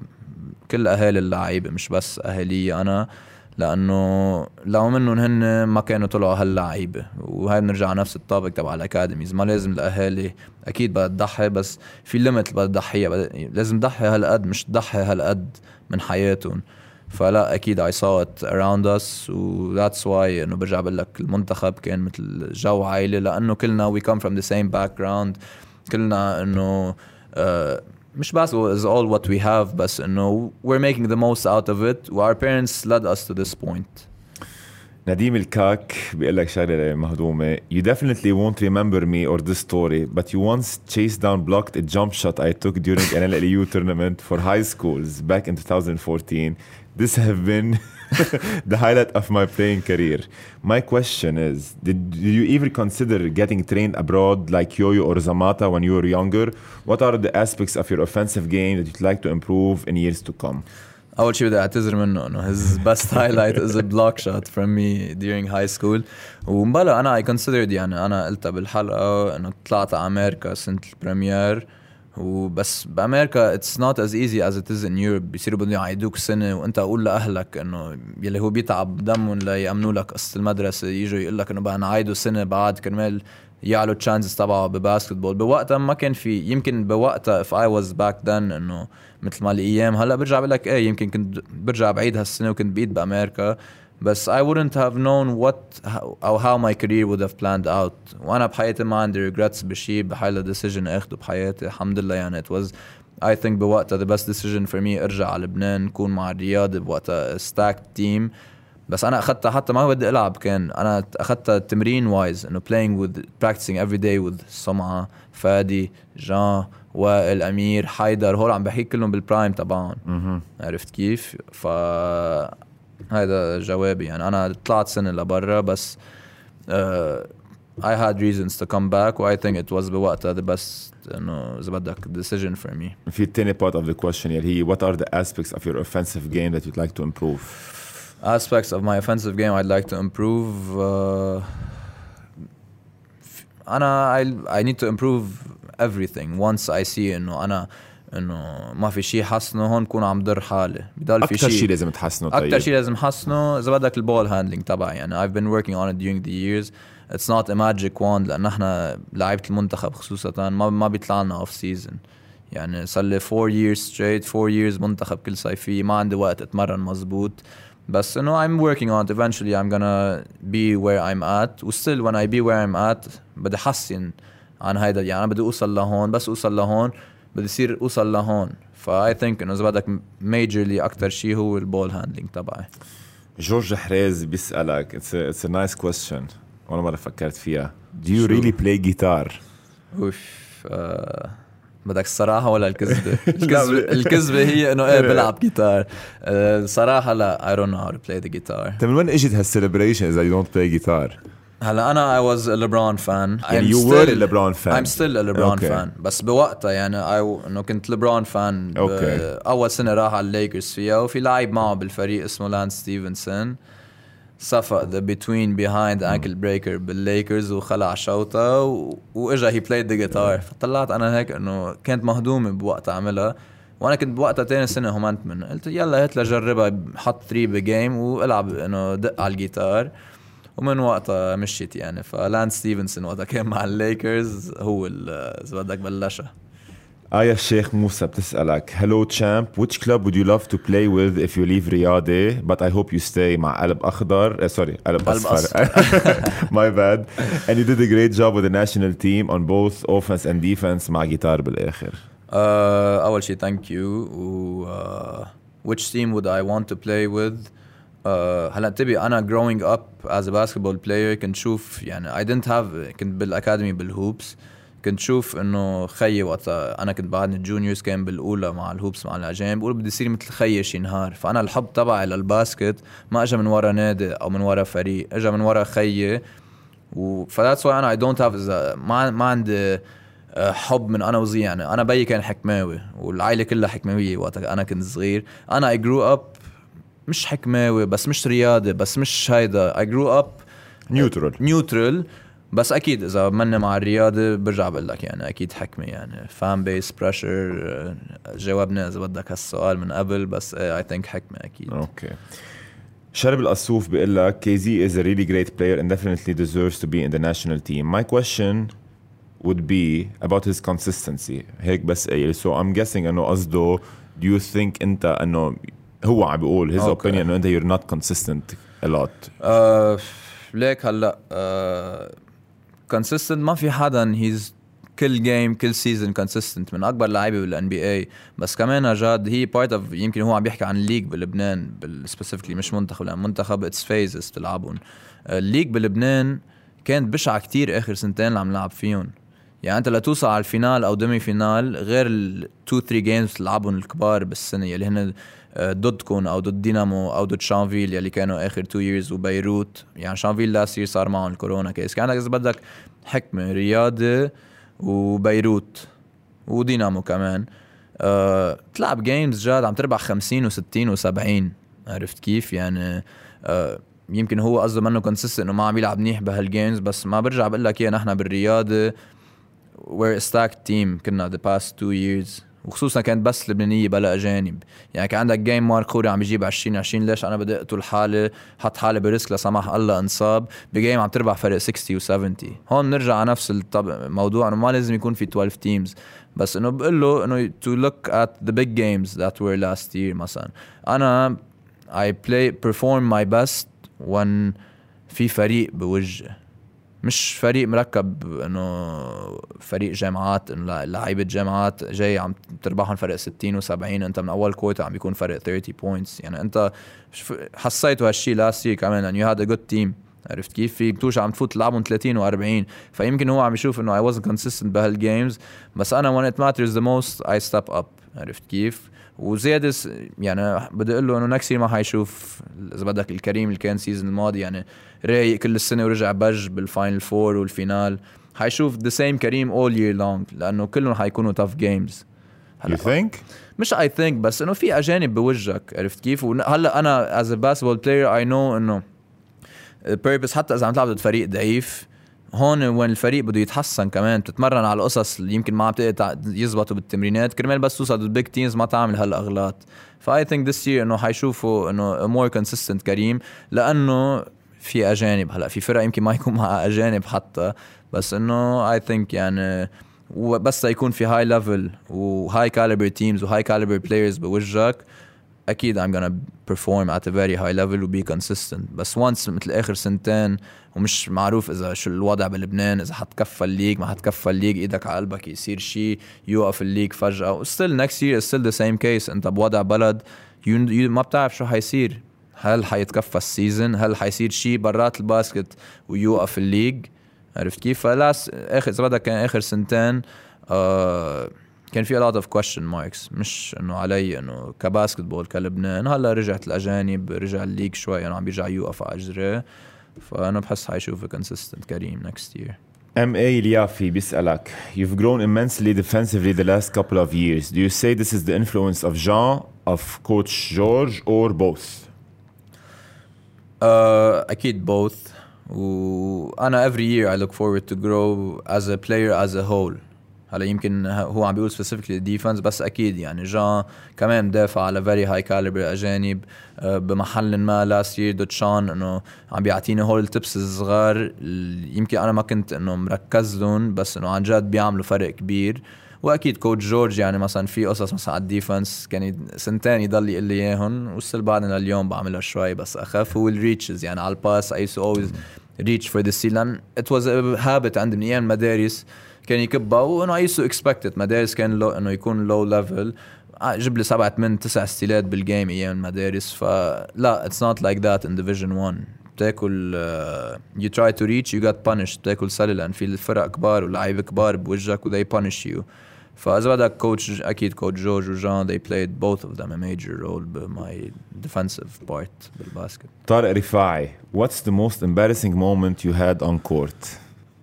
كل أهالي اللعيبة مش بس أهالي أنا. لأنه لو منهم هن ما كانوا طلعوا هاللعيبة وهي بنرجع على نفس الطابق تبع ال academies. ما لازم الأهالي أكيد بدها تضحي بس في limit بدها تضحيها. لازم تضحي هالقد مش تضحي هالقد من حياتهم. فلا أكيد I saw it around us و that's why إنه برجع بقول لك المنتخب كان مثل جو عائلة. لأنه كلنا we come from the same background. كلنا إنه uh, مش basketball is all what we have بس انه we're making the most out of it و our parents led us to this point نديم الكاك بيقول لك شغله مهضومه You definitely won't remember me or this story but you once chased down blocked a jump shot I took during an LLU tournament for high schools back in 2014 This have been the highlight of my playing career. My question is did, did you ever consider getting trained abroad like Yo-Yo or Zamata when you were younger? What are the aspects of your offensive game that you'd like to improve in years to come? اول شيء بدي اعتذر منه انه his best highlight is a block shot from me during high school ومبلا انا I considered يعني انا قلتها بالحلقه انه طلعت على امريكا سنه البريمير وبس بأمريكا it's not as easy as it is in Europe بيصيروا بدهم يعيدوك سنة وأنت أقول لأهلك إنه يلي هو بيتعب دمهم ليامنوا لك قصة المدرسة يجوا يقول لك إنه بقى نعيدوا سنة بعد كرمال يعلوا ال chances تبعه ب basketball بوقتها ما كان في يمكن بوقتها if I was back then إنه مثل ما الأيام هلأ برجع بقول لك إيه يمكن كنت برجع بعيد هالسنة وكنت بعيد بأمريكا. بس I wouldn't have known what أو how my career would have planned out. وأنا بحياتي ما عندي regrets بشيء بحيالا decision أخده بحياتي. الحمد لله يعني it was I think بوقتها the best decision for me أرجع على لبنان نكون مع الرياض بوقتها stacked team. بس أنا أخذتها حتى ما بدي ألعب كان. أنا أخذتها تمرين wise إنه playing with practicing every day with سمعة فادي جان وائل أمير حيدر. هول عم بحكي كلهم بال prime تبعهم. عرفت كيف؟ ف هذا جوابي يعني انا طلعت سنه لبرا بس uh, I had reasons to come back و I think it was بوقتها the best انه اذا بدك decision for me في الثاني part of the question يلي هي what are the aspects of your offensive game that you'd like to improve aspects of my offensive game I'd like to improve uh, انا I, I need to improve everything once I see انه انا إنه ما في شيء حسنه هون بكون عم ضر حالي. بضل في أكثر شيء شيء لازم تحسنه طيب. أكثر شيء لازم حسنه. إذا بدك ال ball handling تبعي يعني I've been working on it during the years. It's not a magic wand لأن إحنا لعيبة المنتخب خصوصا ما ما بيطلع لنا off season يعني صار لي 4 years straight 4 years منتخب كل صيفيه ما عندي وقت أتمرن مزبوط. بس إنه I'm working on it. Eventually I'm gonna be where I'm at. و still when I be where I'm at بدي احسن عن هيدا. يعني بدي أوصل لهون بس أوصل لهون. بدي يصير أوصل لهون. ف I think إنه إذا بدك majorly أكثر شيء هو ال ball handling تبعي. جورج حريز a, it's a nice question. ولا مرة فكرت فيها. Do you really play guitar? أوف آه بدك الصراحة ولا الكذبة؟ الكذبة الكذبة هي إنه إيه بلعب جيتار آه، الصراحة لا I don't know how to play the guitar. طيب من وين إجت هال celebration إذا you don't play guitar؟ هلا أنا was a LeBron fan. يعني LeBron fan. I'm still a LeBron Okay. fan. بس بوقتها يعني I إنه كنت fan. ب- Okay. أول سنة راح على الليكرز فيها وفي لاعب معه بالفريق اسمه لانس ستيفنسون صفق the between behind ankle breaker بالليكرز وخلع شوطة و... وإجا he played the guitar فطلعت أنا هيك إنه كانت مهضومه بوقتها اعملها وأنا كنت بوقتها تاني سنة همنتمن قلت يلا هات لجربها حط 3 ب game وإلعب إنه دق على الجيتار ومن وقتها مشيت يعني. فلانس ستيفنسون وقتها كان مع الليكرز هو إذا بدك بلشها. ايا الشيخ موسى بتسألك hello champ which club would you love to play with if you leave رياضي but I hope you stay مع قلب أخضر. sorry uh, قلب, أصفر. my bad and you did a great job with national team on both offense and defense مع جيتار بالآخر. آه، أول شيء thank you و which team would I want to play with هلا انتبه أنا up as a basketball player كنت شوف يعني I didn't have كنت بالأكاديمي بالهوبس كنت شوف إنه خيي وقتها أنا كنت بعدني juniors كان بالأولى مع الهوبس مع الأجانب بقول بدي يصير مثل خيي شي نهار فأنا الحب تبعي لل basket ما اجى من ورا نادي أو من ورا فريق اجى من ورا خيي و ف that's why أنا I don't have ما ما عندي آه، حب من أنا وصغير يعني أنا بيي كان حكماوي والعائله كلها حكماوية وقتها أنا كنت صغير. أنا I grew up مش حكماوي بس مش رياضي بس مش هيدا I grew up neutral neutral بس أكيد إذا مني مع الرياضه برجع بقول لك يعني أكيد حكمة يعني fan base pressure جاوبنا إذا بدك هالسؤال من قبل بس I think حكمة أكيد okay شربل قصوف بيقول لك KZ is a really great player and definitely deserves to be in the national team. My question would be about his consistency. هيك بس قايل. So I'm guessing إنه قصده do you think أنت إنه هو عم بيقول Okay. opinion إنه أنت not consistent a lot. آه ليك هلأ آه consistent ما في حدا he's كل game كل season consistent من أكبر لعيبة بال NBA بس كمان جاد هي part of يمكن هو عم بيحكي عن ال league بلبنان specifically مش منتخب لأن منتخب it's phases بتلعبهم. ال league بلبنان كانت بشعة كتير آخر سنتين اللي عم نلعب فيهم. يعني أنت لتوصل على ال finale أو demi-finale غير ال 2 3 games تلعبهم الكبار بالسنة. يلي هن آه، ضدكم أو ضد دينامو أو ضد شانفيل يلي كانوا آخر 2 years وبيروت يعني شانفيل last year صار معهم الكورونا case كان عندك إذا بدك حكمة رياضة وبيروت ودينامو كمان. أه تلعب games جاد عم تربح 50 و60 و70 عرفت كيف؟ يعني أه يمكن هو قصده منه consistent إنه ما عم يلعب منيح بهال games بس ما برجع بقول لك إياه نحن بالرياضة. A stacked team كنا the past two years. وخصوصا كانت بس لبنانية بلا أجانب. يعني كان عندك game مارك خوري عم يجيب 20 20 ليش؟ أنا بدي أقتل حالي حط حالي ب risk لا سمح الله انصاب. ب game عم تربح فرق 60 و70 هون نرجع على نفس الموضوع إنه ما لازم يكون في 12 teams بس إنه بقول له إنه to look at the big games that were last year مثلا. أنا I play perform my best when في فريق بوجه مش فريق مركب إنه فريق جامعات إنه لعيبة جامعات جاي عم تربحهم فرق 60 و70 أنت من أول quarter عم بيكون فرق 30 points يعني أنت حسيتوا هالشيء last year كمان انه you had a good team عرفت كيف؟ في بتوش عم تفوت تلعبهم 30 و40 فيمكن هو عم يشوف إنه I wasn't consistent بهال games بس أنا when it matters the most I step up. عرفت كيف؟ وزيادة يعني بدي أقول له إنه نكسي ما حيشوف إذا بدك الكريم اللي كان ال season الماضي يعني رايق كل السنة ورجع بج بال final four وال final حيشوف the same كريم all year long لأنه كلهم حيكونوا tough games you think مش I think بس إنه في أجانب بوجهك عرفت كيف؟ وهلا أنا as a basketball player I know إنه purpose حتى إذا عم تلعب ضد فريق ضعيف هون وين الفريق بده يتحسن كمان بتتمرن على القصص اللي يمكن ما عم تقدر يزبطوا بالتمرينات. كرمال بس توصل لل big teams ما تعمل هالأغلاط. ف I think this year إنه حيشوفوا إنه more consistent كريم لأنه في أجانب هلأ في فرق يمكن ما يكون معها أجانب حتى بس إنه I think يعني وبس يكون في high level و high caliber teams و high caliber players بوجهك. أكيد I'm gonna perform at a very high level و be consistent. بس once مثل آخر سنتين ومش معروف إذا شو الوضع بلبنان إذا حتكفى ال league ما حتكفى ال league إيدك على قلبك يصير شيء يوقف ال league فجأة. Still next year is still the same case. أنت بوضع بلد you, you ما بتعرف شو حيصير. هل حيتكفى ال season هل حيصير شيء برات ال basket ويوقف ال league عرفت كيف؟ ف last آخر إذا بدك كان آخر سنتين آه كان في a lot of question marks مش انه علي انه كباسكت بول كلبنان هلا رجعت الاجانب رجع الليج شوي انه عم بيرجع يوقف على اجري فانا بحس حيشوف consistent كريم next year ام اي اليافي بيسألك You've grown immensely defensively the last couple of years. Do you say this is the influence of Jean, of Coach George, or both? Uh, أكيد both وأنا every year I look forward to grow as a player as a whole هلا يمكن هو عم بيقول specifically defense بس أكيد يعني جان كمان مدافع على very high caliber أجانب آه، بمحل ما last year coach جان إنه عم بيعطيني هول ال tips الصغار. يمكن أنا ما كنت إنه مركز لهم بس إنه عن جد بيعملوا فرق كبير. وأكيد coach جورج يعني مثلا في قصص مثلا على ال defense كان سنتين يضل يقول لي إياهم و still بعدنا لليوم بعملها شوي بس اخف هو ال reaches يعني على ال pass I so always reach for the steal لأن it was habit عندي من أيام المدارس. كان يكبها وإنه I so expected مدارس كان لو إنه يكون low level جيب لي سبعة ثمان تسع steal ات بال game أيام المدارس. فلا it's not like that in division 1 بتاكل you try to reach you get punished بتاكل سلة لأن في الفرق كبار ولاعيبة كبار بوجهك و they punish you فاذا بدك coach أكيد coach جورج وجان they played both of them a major role ب my defensive part بال basket. طارق رفاعي What's the most embarrassing moment you had on court?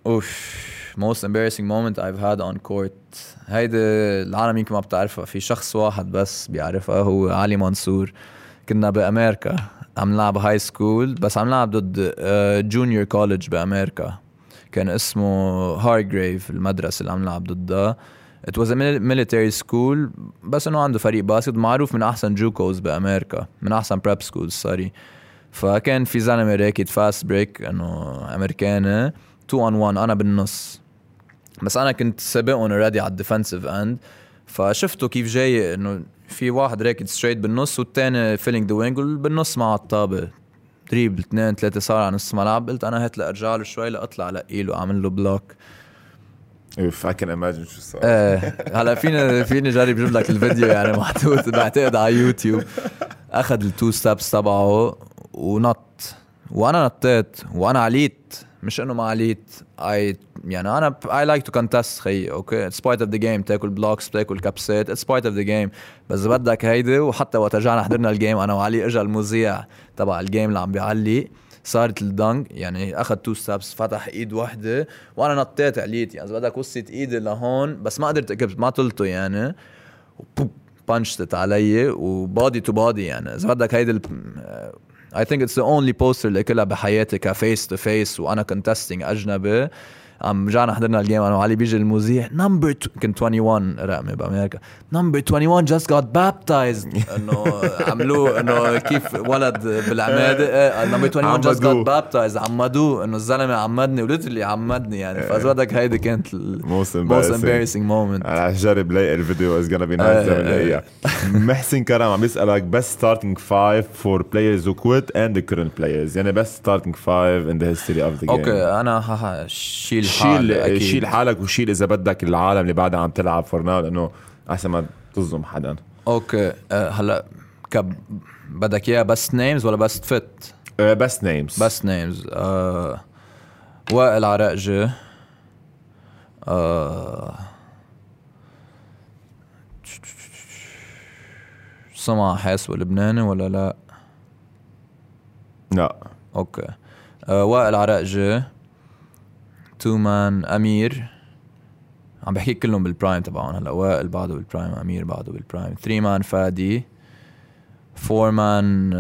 أوف. Most embarrassing moment I've had on court. هيدي العالم يمكن ما بتعرفها. في شخص واحد بس بيعرفها هو علي منصور. كنا بأمريكا عم نلعب high school بس عم نلعب ضد junior college بأمريكا. كان اسمه Hargrave المدرسة اللي عم نلعب ضدها. It was a military school بس إنه عنده فريق basket معروف من أحسن JUCOs بأمريكا من أحسن prep schools sorry فكان في زلمة راكد fast break إنه امريكاني 2 on 1 أنا بالنص. بس أنا كنت سابقهم already على ال defensive end فشفته كيف جاي إنه في واحد راكد straight بالنص والثاني filling the wing بالنص مع الطابة. dribble اثنين ثلاثة صار على نص ملعب قلت أنا هات لأرجع له شوي لأطلع لقي له أعمل له block اوف you can imagine شو صار. إيه هلأ فيني فيني جرب جيب لك الفيديو يعني محطوط بعتقد على يوتيوب. أخذ ال two steps تبعه ونط. وأنا نطيت وأنا عليت مش إنه ما عليت اي يعني أنا I like to contest خي okay؟ it's part of the game تاكل blocks تاكل كبسات it's part of the game بس بدك هيدي وحتى وقت رجعنا حضرنا ال game أنا وعلي اجى المذيع تبع ال game اللي عم بيعلي صارت ال dunk يعني أخذ two steps فتح إيد وحدة وأنا نطيت عليت. يعني إذا بدك وصلت إيدي لهون بس ما قدرت اكبت ما طلته يعني. punched علي و body to body يعني. إذا بدك هيدي I think it's the only poster اللي كلها بحياتي ك face to face وأنا contesting أجنبي. عم رجعنا حضرنا ال game أنا وعلي بيجي المذيع. number كنت 21 رقمي بامريكا number 21 just got baptized إنه عملوه إنه كيف ولد بالعماده number 21 just got baptized عمدوه. إنه الزلمة عمدني و literally عمدني يعني. فاذا بدك هيدي كانت most embarrassing. moment. أنا جرب لاقي الفيديو it's nice لما نلاقيها محسن كرم عم يسألك best starting five for players who quit and the current players. يعني best starting five in the history of the game. okay أنا ها شيل شيل حالك وشيل إذا بدك العالم اللي بعدها عم تلعب for now لأنه أحسن ما تظلم حدا okay أه هلأ كب بدك اياها بس names ولا بس فت؟ بس names بس names آه وائل عرقجة آه سمع حاسب لبناني ولا لا؟ لا okay آه وائل عرقجة two man أمير. عم بحكي كلهم بال prime تبعهم هلا وائل بعده بال prime أمير بعده بال prime three man فادي four man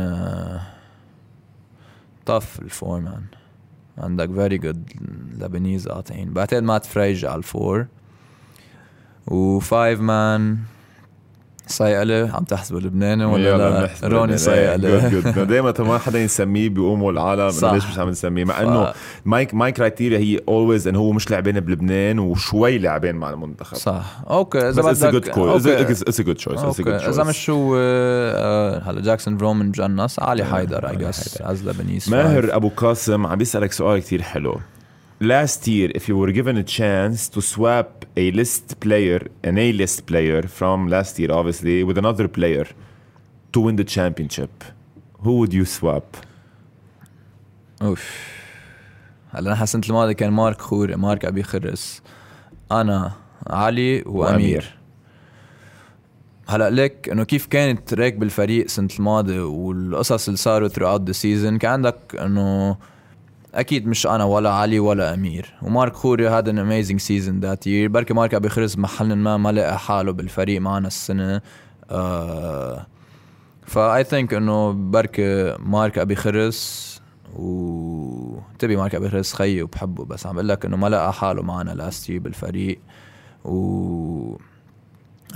tough ال four man عندك very good Lebanese قاطعين. بعتقد مات فريج على ال four و five man صيقلة عم تحسبه لبناني ولا لا؟ روني صيقلة دائما ما حدا يسميه بيقوموا العالم. ليش مش عم نسميه؟ مع إنه my my criteria هي always انه هو مش لاعبين بلبنان وشوي لاعبين مع المنتخب. صح. okay إذا بس it's بدك good call it's a good choice إذا مش هو آه، هلا جاكسون فرومان مجنس علي حيدر I guess as Lebanese ماهر أبو قاسم عم بيسألك سؤال كتير حلو. Last year, if you were given a chance to swap a list player, an A-list player from last year, obviously, with another player to win the championship, who would you swap? اوف هلا نحن السنة الماضيه كان مارك خوري مارك ابي خرس أنا علي وامير, وأمير. هلا ليك انه كيف كانت ريك بالفريق السنة الماضيه والقصص اللي صاروا throughout the season كان عندك انه أكيد مش أنا ولا علي ولا أمير. ومارك خوري had an amazing season that year بركي مارك أبي خرس محل ما ما لقى حاله بالفريق معنا السنة. آه ف I think إنه بركي مارك أبي خرس و تبي مارك أبي خرس خيي وبحبه بس عم بقول لك إنه ما لقى حاله معنا last year بالفريق. و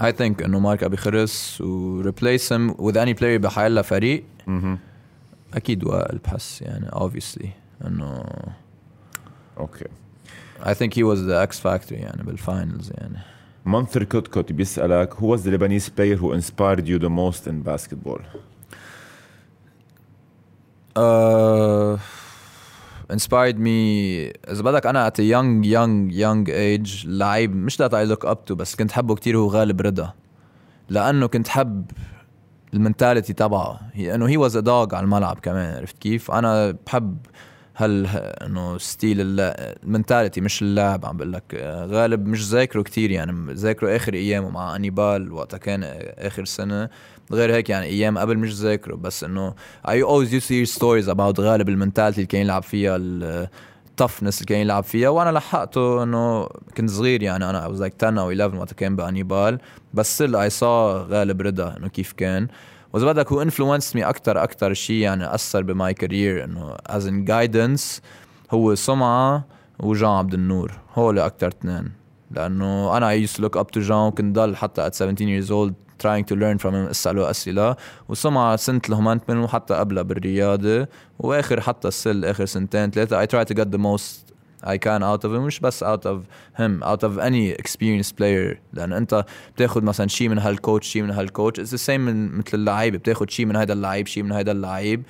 I think إنه مارك أبي خرس و replace him with any player بحيلا فريق. أكيد وائل بحس يعني obviously. إنه أوكي I think he was the X factor يعني بال finals يعني منثر كوتكوت بيسألك who was the Lebanese player who inspired you the most in basketball? uh, inspired me إذا بدك أنا at a young young young age لعيب مش that I look up to بس كنت حبه كتير هو غالب رضا لأنه كنت حب ال mentality تبعه هي إنه he was a dog على الملعب كمان عرفت كيف؟ أنا بحب هل إنه style ال mentality مش اللاعب عم بقول لك غالب مش ذاكره كتير يعني ذاكره آخر أيامه مع انيبال وقتها كان آخر سنة. غير هيك يعني أيام قبل مش ذاكره بس إنه always used to hear stories about غالب ال mentality اللي كان يلعب فيها ال defense اللي كان يلعب فيها وأنا لحقته إنه كنت صغير يعني أنا I was like 10 أو 11 وقتها كان بأنيبال بس still I saw غالب رضا إنه كيف كان. وإذا بدك هو influenced me أكثر أكثر شيء يعني أثر ب my career إنه as in guidance هو سمعة وجان عبد النور. هول أكثر اثنين. لأنه أنا used to look up to جان وكنت ضل حتى at 17 years old trying to learn from him أسأله أسئلة. وسمع سنة الهومانت منه وحتى قبلها بالرياضة. وآخر حتى السل آخر سنتين ثلاثة I try to get the most I can out of him مش بس out of him out of any experienced player. لأن أنت بتاخذ مثلا شيء من هالكوتش شيء من هالكوتش it's the same من مثل اللعيبه بتاخذ شيء من هذا اللعيب شيء من هذا اللعيب.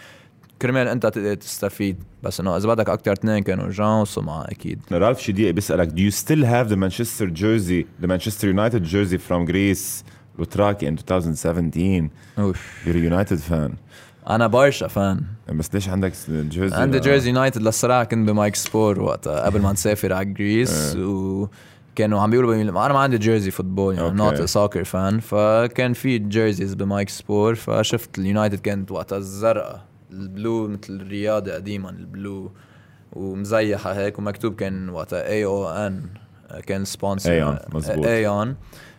كرمال أنت تقدر تستفيد. بس إنه إذا بدك أكثر اثنين كانوا جان وسمعه أكيد. رالف شديقي بيسألك. Do you still have the Manchester jersey the Manchester United jersey from Greece? وتراكي in 2017 أوف. You're a United fan. أنا Barça fan بس ليش عندك jersey عندي jersey يونايتد للصراحة كنت ب Mike Sport وقتها قبل ما نسافر على جريس وكانوا عم بيقولوا. أنا ما عندي jersey football يعني. not soccer fan فكان في jerseys ب Mike Sport فشفت اليونايتد كانت وقتها الزرقاء ال blue مثل الرياضة قديما ال blue ومزيحة هيك ومكتوب كان وقتها AON كان sponsor أيون، مزبوط. ايون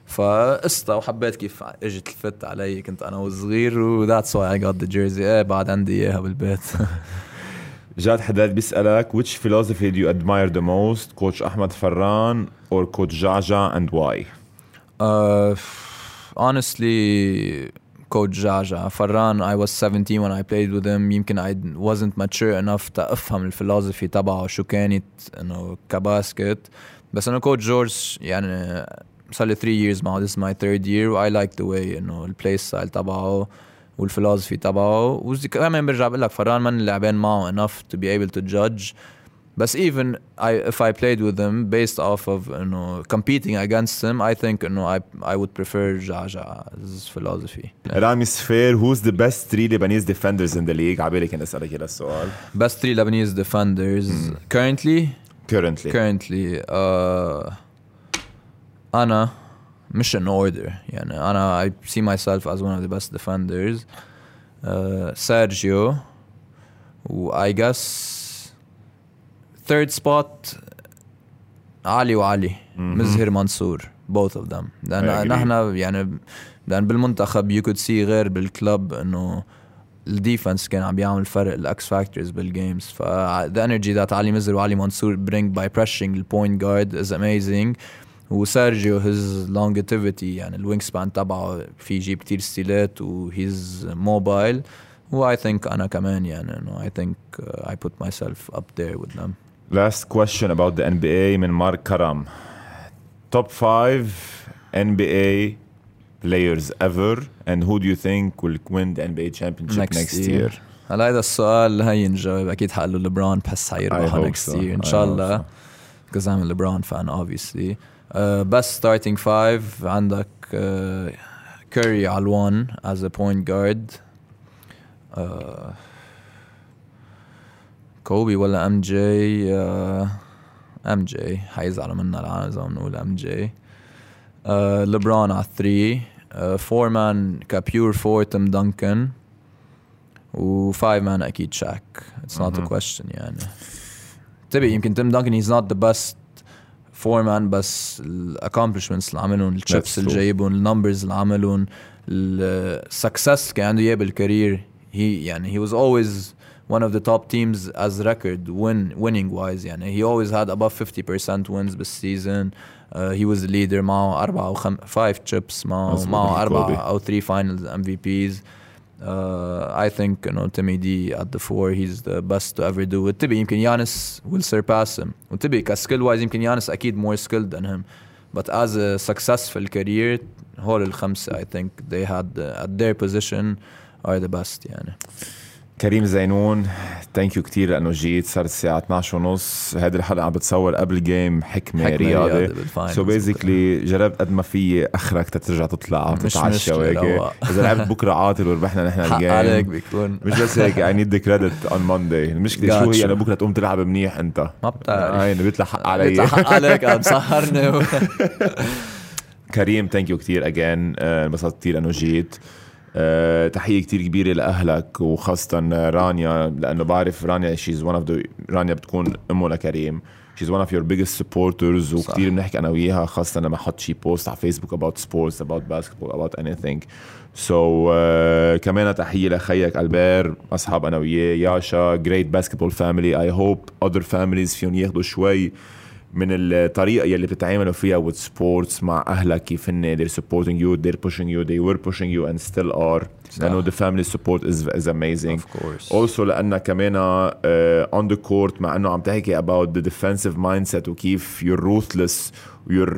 فقصتها وحبيت كيف إجت الفت علي كنت أنا وصغير و that's why I got the jersey إيه بعد عندي إياها بالبيت جاد حداد بيسألك which philosophy do you admire the most coach أحمد فران or coach Jaja and why Uh, honestly, Coach Jaja. Farran, I was 17 when I played with him. يمكن I wasn't mature enough to أفهم الفلسفي تبعه شو كانت إنه كباسكت. بس إنه كوتش جورج يعني صار لي 3 years معه. This is my third year. I like the way إنه البلاي ستايل تبعه والفلسفي تبعه. وكمان برجع بقول لك فران من لاعبين معه enough to be able to judge. But even I, if I played with him based off of you know competing against him, I think you know I I would prefer Jaja's philosophy. رامي سفير who's the best three Lebanese defenders in the league عبالي كان أسألك هذا السؤال Best three Lebanese defenders currently. currently Currently, uh, أنا مش in order يعني أنا I see myself as one of the best defenders سيرجيو و I guess third spot علي وعلي مزهر منصور both of them لأن نحن يعني لأن بالمنتخب you could see غير بال club إنه ال defense كان عم بيعمل فرق ال X factors بال games ف the energy علي مزهر وعلي منصور bring by pressuring ال point guards is وسيرجيو his longevity يعني الوينج سبان تبعه في يجيب كتير ستيلات و he's mobile و I think أنا كمان يعني إنه I think uh, I put myself up there with them last question about the NBA من مارك كرم top five NBA players ever and who do you think will win the NBA championship next, Next year, year. هلا هذا السؤال هين جاوب اكيد حقله لبران بحس I حيربح hope next so. year ان I شاء hope الله so. because I'm a LeBron fan obviously Uh, best starting five عندك uh, Curry على one as a point guard. Uh, كوبي ولا MJ MJ حيزعلوا منا العالم اذا بنقول MJ ليبرون على 3 four man ك pure four تيم دانكن و five man أكيد شاك it's not a مهم. question يعني تبي يمكن تيم دانكن he's not the best four man بس ال accomplishments اللي عملهم التشيبس اللي. جايبهم ال numbers اللي عملهم ال success كان عنده اياه بال career هي يعني he was always one of the top teams as record win winning wise يعني. He always had above 50% wins بال season uh, he was the leader. معه أربعة أو خم... five chips. معه معه أربعة. أو three finals MVPs uh, I think you know Timmy D at the four he's the best to ever do it تبي يمكن يانس will surpass him وتبي كسكيل وايز يمكن يانس أكيد more skilled than him but as a successful career هول الخمسة I think they had uh, at their position are the best يعني كريم زينون thank you كثير لأنه جيت صار الساعة 12 ونص. هذه الحلقة عم بتصور قبل game حكمة, حكمة رياضة. so basically جربت قد ما في أخرك تترجع تطلع مشكلة، وهيك. إذا لعبت بكرة عاطل وربحنا نحن حق عليك ال game بيكون. مش بس هيك I need credit on Monday المشكلة شو. هي؟ أنا بكرة تقوم تلعب منيح أنت. ما بتعرف. هاي بيطلع حق علي. بيطلع حق عليك عم تسهرني و... كريم thank you كثير again انبسطت كثير انه جيت. تحية كتير كبيرة لأهلك وخاصة رانيا لأنه بعرف رانيا she's one of رانيا بتكون أمه لكريم. she's one of your biggest supporters وكثير بنحكي أنا وياها خاصة لما حط شي post على فيسبوك about sports about basketball about anything. so so, uh, كمان تحية لخيك ألبير أصحاب أنا وياه يا such a great basketball family I hope other families فيهم ياخذوا شوي من الطريقة يلي بتتعاملوا فيها with sports مع اهلك كيف هن they're supporting you they're pushing you they were pushing you and still are صح. لأنه the family support is is amazing of course also لأنها كمان uh, on the court مع انه عم تحكي about the defensive mindset وكيف you're ruthless you're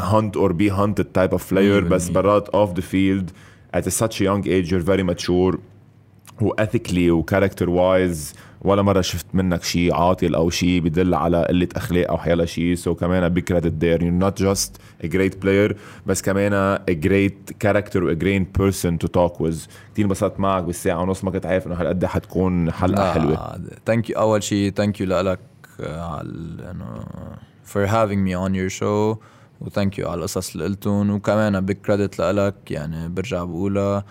hunt or be hunted type of player بس 100%. برات off the field at such a young age you're very mature وethically وكاركتر وايز ولا مرة شفت منك شيء عاطل أو شيء بدل على قلة أخلاق أو حيلا شيء so so كمان big credit there. You're not just a great player بس كمان a great character و a great person to talk with. كثير انبسطت معك بالساعة ونص ما كنت عارف إنه هالقد حتكون حلقة حلوة. thank you أول شيء thank you لك على إنه for having me on your show. و thank you على القصص اللي قلتهم. وكمان big credit لك يعني برجع بقولها.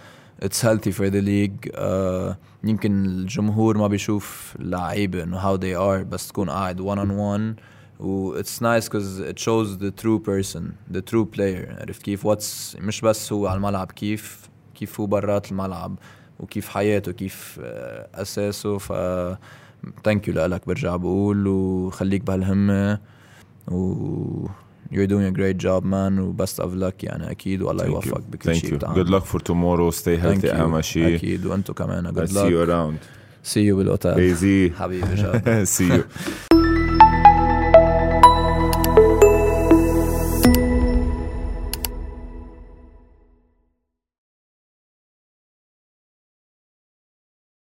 It's for the league. Uh, يمكن الجمهور ما بيشوف اللعيبه إنه how they are بس تكون قاعد one on one و it's nice because it shows the true person the true player. عرفت كيف؟ What's مش بس هو على الملعب كيف كيف هو برات الملعب وكيف حياته كيف آه، أساسه. ف thank you لك برجع بقول وخليك بهالهمة. و you're doing a great job man و best of luck يعني أكيد والله يوفقك بكل شيء بتعمل good luck for tomorrow stay healthy اهم شيء أكيد وأنتم كمان good luck see you around see you بالاوتيل Easy حبيبي جاد see you